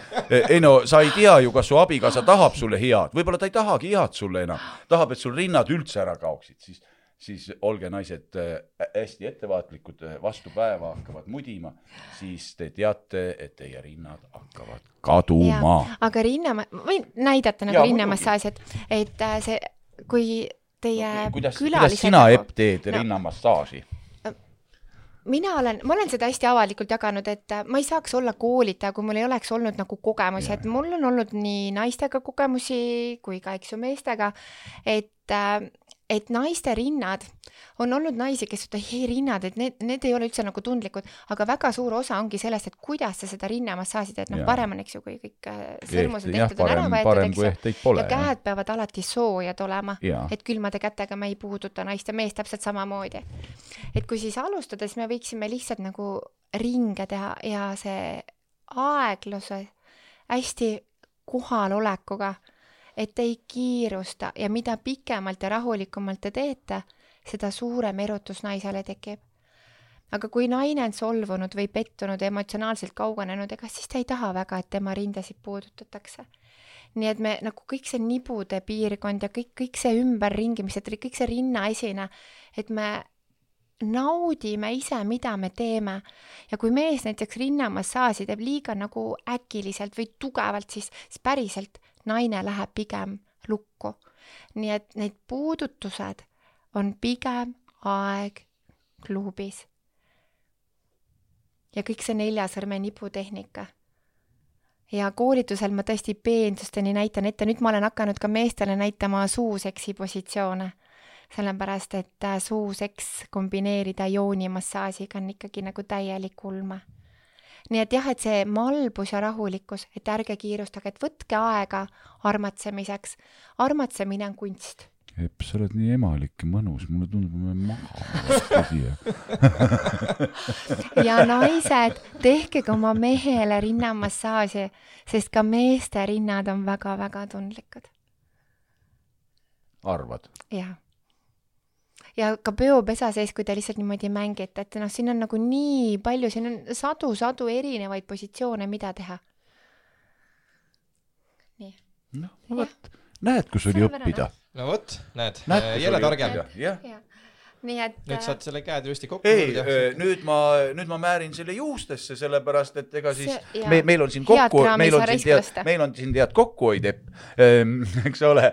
ei no sa ei tea ju, kas su abikaasa tahab sulle head, võib-olla ta ei tahagi head sulle enam, tahab, et sul rinnad üldse ära kaoksid, siis siis olge naised äh, hästi ettevaatlikud, vastu päeva hakkavad mudima, siis te teate, et teie rinnad hakkavad kaduma. aga rinna, ma võin näidata nagu rinnamassaaži, et, et äh, see, kui teie kuidas, kuidas külalised sina, nagu- Epp, teed No. no. rinnamassaaži? mina olen, ma olen seda hästi avalikult jaganud, et äh, ma ei saaks olla koolitaja, kui mul ei oleks olnud nagu kogemusi, et mul on olnud nii naistega kogemusi kui ka, eks ju, meestega, et äh, et naiste rinnad, on olnud naisi, kes ütlevad, ei rinnad, et need, need ei ole üldse nagu tundlikud, aga väga suur osa ongi sellest, et kuidas sa seda rinnamassaaži teed, noh parem on, eks ju, kui kõik äh, sõrmused tehtud on ära võetud, eks ju. ja. käed peavad alati soojad olema. Et külmade kätega me ei puuduta naist ja meest täpselt samamoodi. et kui siis alustada, siis me võiksime lihtsalt nagu ringe teha ja see aegluse hästi kohalolekuga, et ei kiirusta ja mida pikemalt ja rahulikumalt te teete, seda suurem erutus naisele tekib. aga kui naine on solvunud või pettunud emotsionaalselt kaugenenud, ega siis ta ei taha väga, et tema rindasid puudutatakse nii et me nagu kõik see nibude piirkond ja kõik, kõik see ümberringi, mis see, kõik see rinnaesine, et me naudime ise, mida me teeme ja kui mees näiteks rinnamassaaži teeb liiga nagu äkiliselt või tugevalt, siis, siis päriselt naine läheb pigem lukku. nii et need puudutused on pigem aeg klubis. ja kõik see nelja sõrme niputehnika ja koolitusel ma tõesti peensusteni näitan ette, nüüd ma olen hakanud ka meestele näitama suuseksi positsioone, sellepärast et suuseks kombineerida joonimassaažiga on ikkagi nagu täielik ulme. Nii et jah, et see malbus ja rahulikkus, et ärge kiirustage, et võtke aega armatsemiseks. armatsemine on kunst. Epp, sa oled nii emalik ja mõnus, mulle tundub, et ma siia. ja naised, tehke ka oma mehele rinnamassaaži, sest ka meeste rinnad on väga-väga tundlikud. arvad? jah. Ja ka peopesa sees, kui te lihtsalt niimoodi mängite, et noh, siin on nagu nii palju, siin on sadu-sadu erinevaid positsioone, mida teha. nii. noh, vot, näed, kus oli õppida. no vot, näed, jälle targem. jah. Nii et nüüd äh, saad selle käed ilusti kokku ei, nüüd ma, nüüd ma määrin selle juustesse, sellepärast et ega siis See- me, meil on siin kokku, meil on siin tead, meil on siin tead kokkuhoid, eks ole.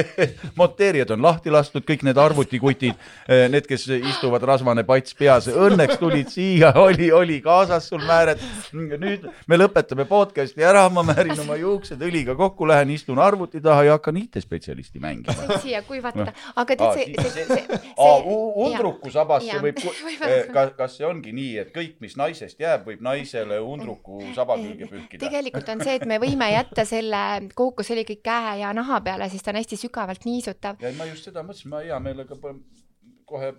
monteerijad on lahti lastud, kõik need arvutikutid, need, kes istuvad rasvane pats peas, õnneks tulid siia, oli, oli kaasas sul määred. nüüd me lõpetame podcast'i ära, ma määrin oma juuksed õliga kokku, lähen istun arvuti taha ja hakkan IT-spetsialisti mängima. siia kuivata Noh., aga tead see, see, see, see, Aa, see u- undruku sabasse jaa. võib, Võib-olla. kas, kas see ongi nii, et kõik, mis naisest jääb, võib naisele undruku saba külge pühkida? tegelikult on see, et me võime jätta selle kookosõli kõik käe ja naha peale, siis ta on hästi sügavalt niisutav. ja ma just seda mõtlesin, ma hea meelega kohe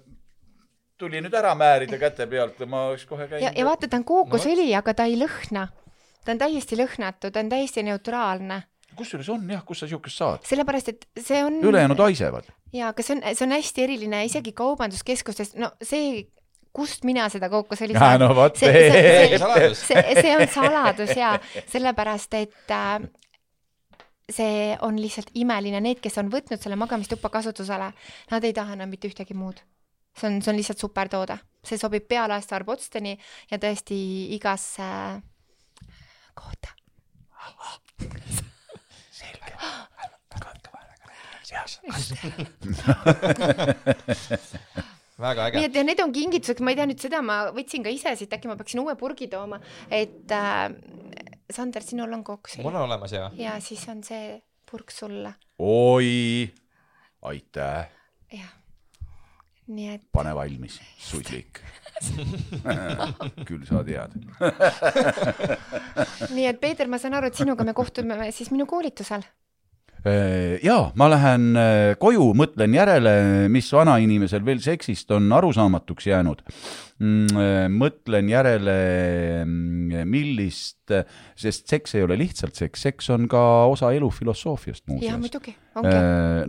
tuli nüüd ära määrida käte pealt ma oleks kohe käinud ja. vaata, ta on kookosõli, aga ta ei lõhna. ta on täiesti lõhnatu, ta on täiesti neutraalne, kusjuures on jah, kust sa siukest saad? sellepärast et see on ülejäänud haisevad. ja, aga see on, see on hästi eriline isegi kaubanduskeskustes, no see, kust mina seda kookosõli Ja saan no vot, see, see, see- see, see, on saladus ja sellepärast, et äh, see on lihtsalt imeline, need, kes on võtnud selle magamistuppa kasutusele, nad ei taha enam mitte ühtegi muud. see on, see on lihtsalt supertoode, see sobib pealaasta arbotsteni ja tõesti igasse kohta. väga äge nii. et ja need on kingituseks, ma ei tea nüüd seda, ma võtsin ka ise siit, äkki ma peaksin uue purgi tooma, et äh, Sander, sinul on koks mul on olemas ja. ja siis on see purk sulle, oi, aitäh, jah. nii et pane valmis, sullik. küll sa tead. nii et Peeter, ma saan aru, et sinuga me kohtume siis minu koolitusel. Äh, jaa, ma lähen äh, koju, mõtlen järele, mis vanainimesel veel seksist on arusaamatuks jäänud. mõtlen järele, millist, sest seks ei ole lihtsalt seks, seks on ka osa elufilosoofiast muuseas.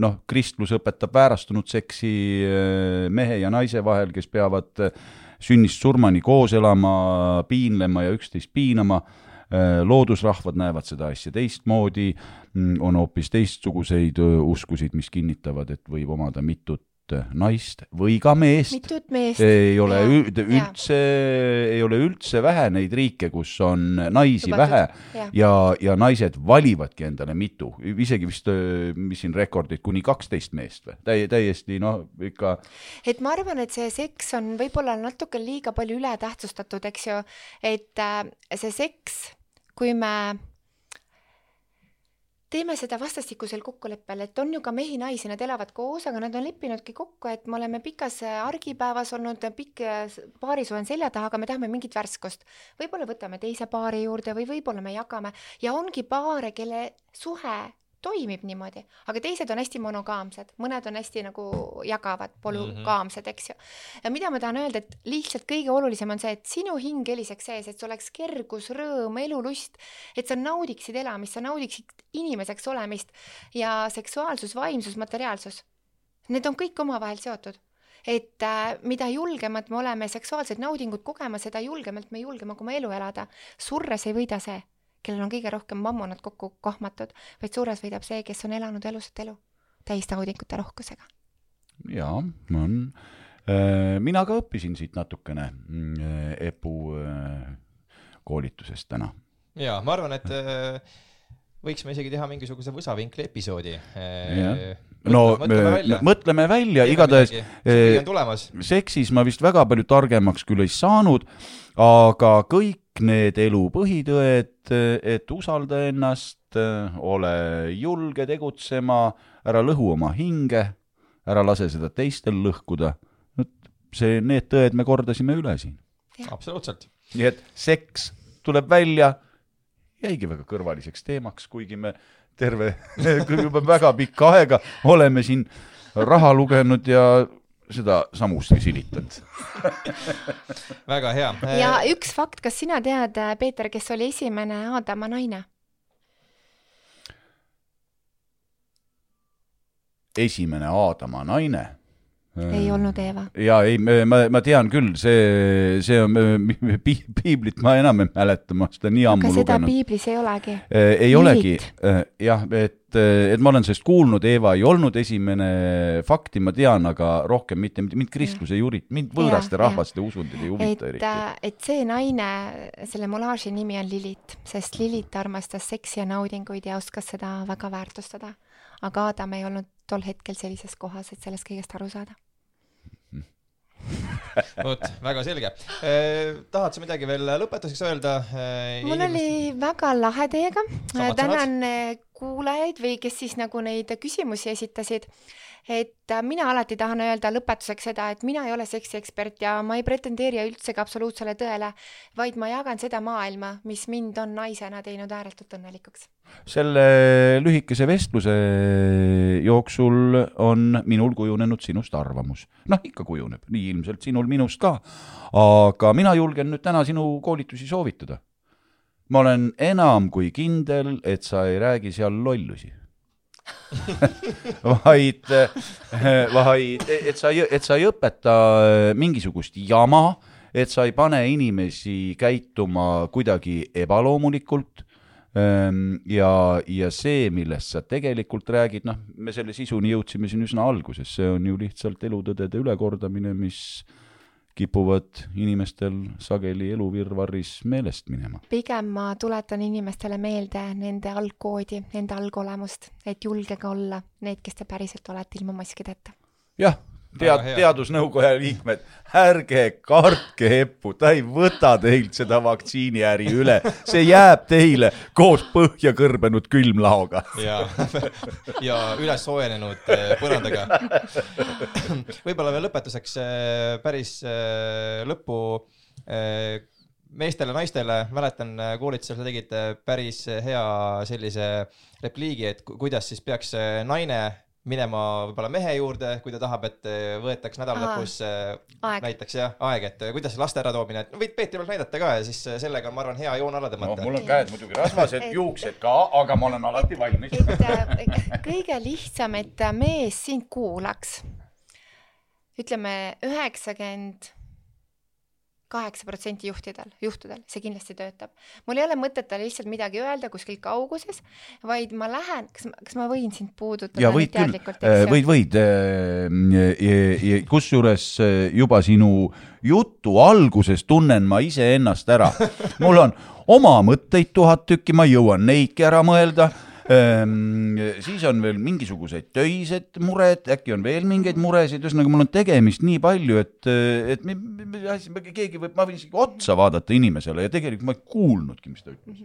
noh, kristlus õpetab väärastunud seksi äh, mehe ja naise vahel, kes peavad äh, sünnist surmani koos elama, piinlema ja üksteist piinama. loodusrahvad näevad seda asja teistmoodi, on hoopis teistsuguseid öö, uskusid, mis kinnitavad, et võib omada mitut äh, naist või ka meest. mitut meest. ei ole jaa. üldse, ei ole üldse vähe neid riike, kus on naisi Lubatud, vähe jah. ja, ja naised valivadki endale mitu, isegi vist, mis siin rekordid, kuni kaksteist meest või, täie-, täiesti noh, ikka et ma arvan, et see seks on võib-olla natuke liiga palju ületähtsustatud, eks ju, et äh, see seks, kui me teeme seda vastastikusel kokkuleppel, et on ju ka mehi-naisi, nad elavad koos, aga nad on leppinudki kokku, et me oleme pikas äh, argipäevas olnud, pikk äh, paarisuhe on selja taha, aga me tahame mingit värskust. võib-olla võtame teise paari juurde või võib-olla me jagame ja ongi paare, kelle suhe toimib niimoodi, aga teised on hästi monogaamsed, mõned on hästi nagu jagavad, polügaamsed, eks ju. ja mida ma tahan öelda, et lihtsalt kõige olulisem on see, et sinu hing heliseks sees, et sul oleks kergus, rõõm, elulust, et sa naudiksid elamist, sa naudiksid inimeseks olemist ja seksuaalsus, vaimsus, materiaalsus. Need on kõik omavahel seotud et äh, mida julgemad me oleme seksuaalset naudingut kogema, seda julgemalt me julgeme oma elu elada. surres ei võida see kellel on kõige rohkem mammonat kokku kohmatud, vaid suures võidab see, kes on elanud elusat elu täis naudingute rohkusega. jaa, on. mina ka õppisin siit natukene mm, EPU koolitusest täna. ja ma arvan, et võiksime isegi teha mingisuguse võsavinkli episoodi. no mõtleme välja, mõtleme välja, igatahes seksis ma vist väga palju targemaks küll ei saanud, aga kõik need elu põhitõed, et usalda ennast, ole julge tegutsema, ära lõhu oma hinge, ära lase seda teistel lõhkuda. vot see, need tõed me kordasime üle siin. absoluutselt. nii et seks tuleb välja, jäigi väga kõrvaliseks teemaks, kuigi me terve, juba väga pikka aega oleme siin raha lugenud ja seda samusti silitanud väga hea. ja üks fakt, kas sina tead, Peeter, kes oli esimene Aadama naine? esimene Aadama naine ei olnud Eeva. ja ei, ma, ma tean küll, see, see on pi, piiblit ma enam ei mäleta, ma seda nii ammu lugenud. aga seda piiblis ei olegi. ei olegi, jah, et, et ma olen sellest kuulnud, Eeva ei olnud esimene, fakti ma tean, aga rohkem mitte, mind kristlus ei huvita, mind võõraste ja, rahvaste usundid ei huvita eriti. et see naine, selle molaaži nimi on Lilit, sest Lilit armastas seksi ja naudinguid ja oskas seda väga väärtustada. aga Adam ei olnud tol hetkel sellises kohas, et sellest kõigest aru saada vot, väga selge eh,. tahad sa midagi veel lõpetuseks öelda eh,? mul inimest... oli väga lahe teiega. tänan kuulajaid või kes siis nagu neid küsimusi esitasid et äh, mina alati tahan öelda lõpetuseks seda, et mina ei ole seksiekspert ja ma ei pretendeeri üldsegi absoluutsele tõele, vaid ma jagan seda maailma, mis mind on naisena teinud ääretult õnnelikuks. selle lühikese vestluse jooksul on minul kujunenud sinust arvamus. noh, ikka kujuneb, nii ilmselt sinul minust ka. aga mina julgen nüüd täna sinu koolitusi soovitada. ma olen enam kui kindel, et sa ei räägi seal lollusi vaid, vaid et sa, et sa ei õpeta mingisugust jama, et sa ei pane inimesi käituma kuidagi ebaloomulikult ehm, ja, ja see, millest sa tegelikult räägid, noh, me selle sisuni jõudsime siin üsna alguses, see on ju lihtsalt elutõdede ülekordamine, mis kipuvad inimestel sageli eluvirvarris meelest minema. pigem ma tuletan inimestele meelde nende algkoodi, nende algolemust, et julgege olla need, kes te päriselt olete ilma maskideta. jah, tead, teadusnõukoja liikmed, ärge kartke heppu, ta ei võta teilt seda vaktsiiniäri üle, see jääb teile koos põhja kõrbenud külmlaoga. ja, ja üles soojenenud eh, põrandaga. võib-olla veel lõpetuseks eh, päris eh, lõppu meestele-naistele, mäletan koolitusel sa tegid päris hea sellise repliigi, et kuidas siis peaks naine minema võib-olla mehe juurde, kui ta tahab, et eh, võetaks nädala lõpus eh, näiteks jah, aeg, et eh, kuidas laste äratoomine, et võid Peetrile näidata ka ja siis sellega on, ma arvan, hea joon alla tõmmata no,. mul on käed muidugi rasvased, juuksed ka, aga ma olen alati valmis. kõige lihtsam, et mees sind kuulaks. ütleme üheksakümmend kaheksa protsenti juhtidel, juhtudel, see kindlasti töötab. mul ei ole mõtet talle lihtsalt midagi öelda kuskil kauguses, vaid ma lähen, kas, kas ma võin sind puudutada? ja võid küll, äh, võid, võid. Äh, kusjuures äh, juba sinu jutu alguses tunnen ma iseennast ära. mul on oma mõtteid tuhat tükki, ma jõuan neidki ära mõelda siis on veel mingisugused töised mured, äkki on veel mingeid muresid, ühesõnaga mul on tegemist nii palju, et, et me, me, me, keegi võib, ma võin isegi otsa vaadata inimesele ja tegelikult ma ei kuulnudki, mis ta ütles.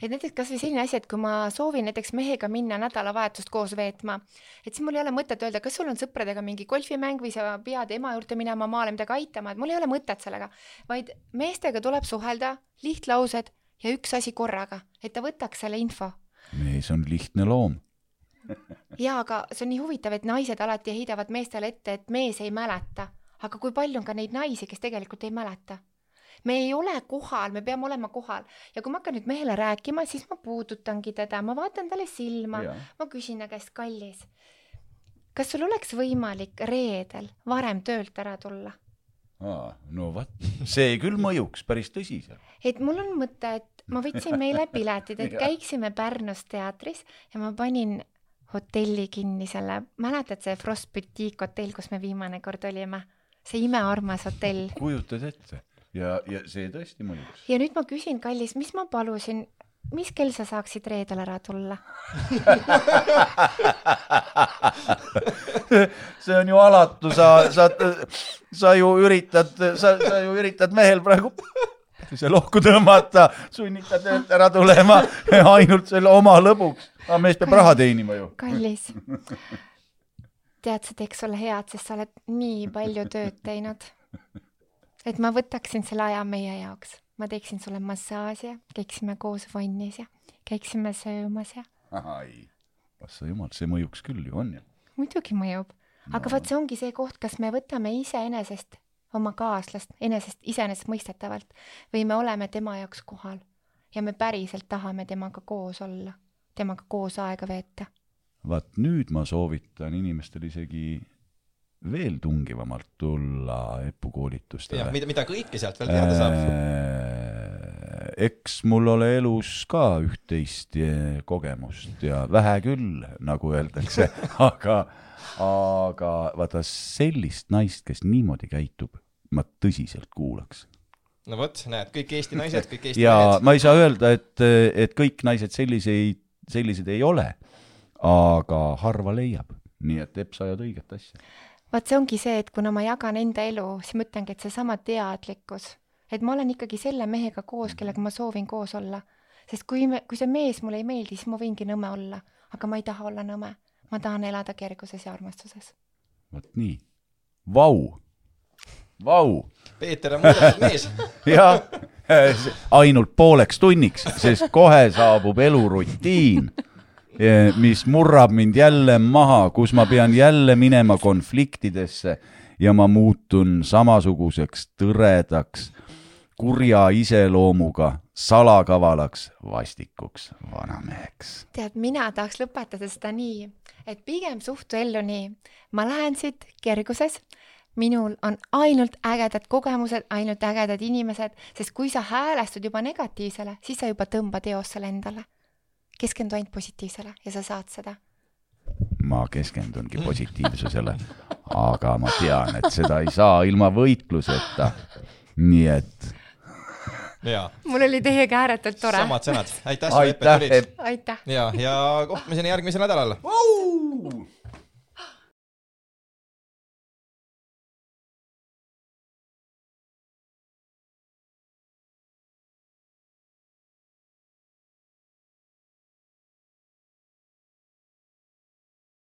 et näiteks kasvõi selline asi, et kui ma soovin näiteks mehega minna nädalavahetust koos veetma, et siis mul ei ole mõtet öelda, kas sul on sõpradega mingi golfimäng või sa pead ema juurde minema maale midagi aitama, et mul ei ole mõtet sellega, vaid meestega tuleb suhelda, lihtlaused ja üks asi korraga, et ta võtaks selle info mees on lihtne loom. jaa, aga see on nii huvitav, et naised alati heidavad meestele ette, et mees ei mäleta, aga kui palju on ka neid naisi, kes tegelikult ei mäleta? Me ei ole kohal, me peame olema kohal. Ja kui ma hakkan nüüd mehele rääkima, siis ma puudutangi teda, ma vaatan talle silma, ma küsin ta käest, kallis, kas sul oleks võimalik reedel varem töölt ära tulla? no vot, see küll mõjuks päris tõsiselt. et mul on mõte, et ma võtsin meile piletid, et käiksime Pärnus teatris ja ma panin hotelli kinni selle, mäletad see Frost Boutique hotell, kus me viimane kord olime? see imearmas hotell. kujutad ette ja, ja see tõesti mõjuks. ja nüüd ma küsin, kallis, mis ma palusin, mis kell sa saaksid reedel ära tulla? see on ju alatu, sa, sa, sa ju üritad, sa, sa ju üritad mehel praegu see lohku tõmmata, sunnitad töölt ära tulema ainult selle oma lõbuks. aga mees peab raha teenima ju. kallis, tead, see teeks sulle head, sest sa oled nii palju tööd teinud. et ma võtaksin selle aja meie jaoks, ma teeksin sulle massaaži, käiksime koos vannis ja käiksime söömas ja ai, vasta jumal, see mõjuks küll ju, on ju. muidugi mõjub, aga vot see ongi see koht, kas me võtame iseenesest oma kaaslast enesest iseenesestmõistetavalt või me oleme tema jaoks kohal ja me päriselt tahame temaga koos olla, temaga koos aega veeta. vaat nüüd ma soovitan inimestel isegi veel tungivamalt tulla jah, koolitustele. mida, mida kõike sealt veel teada saab. Äh, eks mul ole elus ka üht-teist eh, kogemust ja vähe küll, nagu öeldakse, aga, aga vaata sellist naist, kes niimoodi käitub, ma tõsiselt kuulaks. no vot, näed, kõik Eesti naised, kõik Eesti ja mehed. ma ei saa öelda, et, et kõik naised selliseid, sellised ei ole, aga harva leiab, nii et Epp, sa ajad õiget asja. vaat see ongi see, et kuna ma jagan enda elu, siis ma ütlengi, et seesama teadlikkus, et ma olen ikkagi selle mehega koos, kellega ma soovin koos olla. sest kui me, kui see mees mulle ei meeldi, siis ma võingi nõme olla, aga ma ei taha olla nõme. ma tahan elada kerguses ja armastuses. vot nii, vau, vau Peeter on muudetud mees. jah, ainult pooleks tunniks, sest kohe saabub elurutiin, mis murrab mind jälle maha, kus ma pean jälle minema konfliktidesse ja ma muutun samasuguseks tõredaks, kurja iseloomuga, salakavalaks, vastikuks vanameheks. tead, mina tahaks lõpetada seda nii, et pigem suhtu ellu nii, ma lähen siit kerguses, minul on ainult ägedad kogemused, ainult ägedad inimesed, sest kui sa häälestud juba negatiivsele, siis sa juba tõmbad eos selle endale. keskendu ainult positiivsele ja sa saad seda. ma keskendungi positiivsusele, aga ma tean, et seda ei saa ilma võitluseta. nii et mul oli teiega ääretult tore. samad sõnad. aitäh sulle, Epp, et aitäh, tulid. Aitäh. ja, ja kohtumiseni järgmisel nädalal.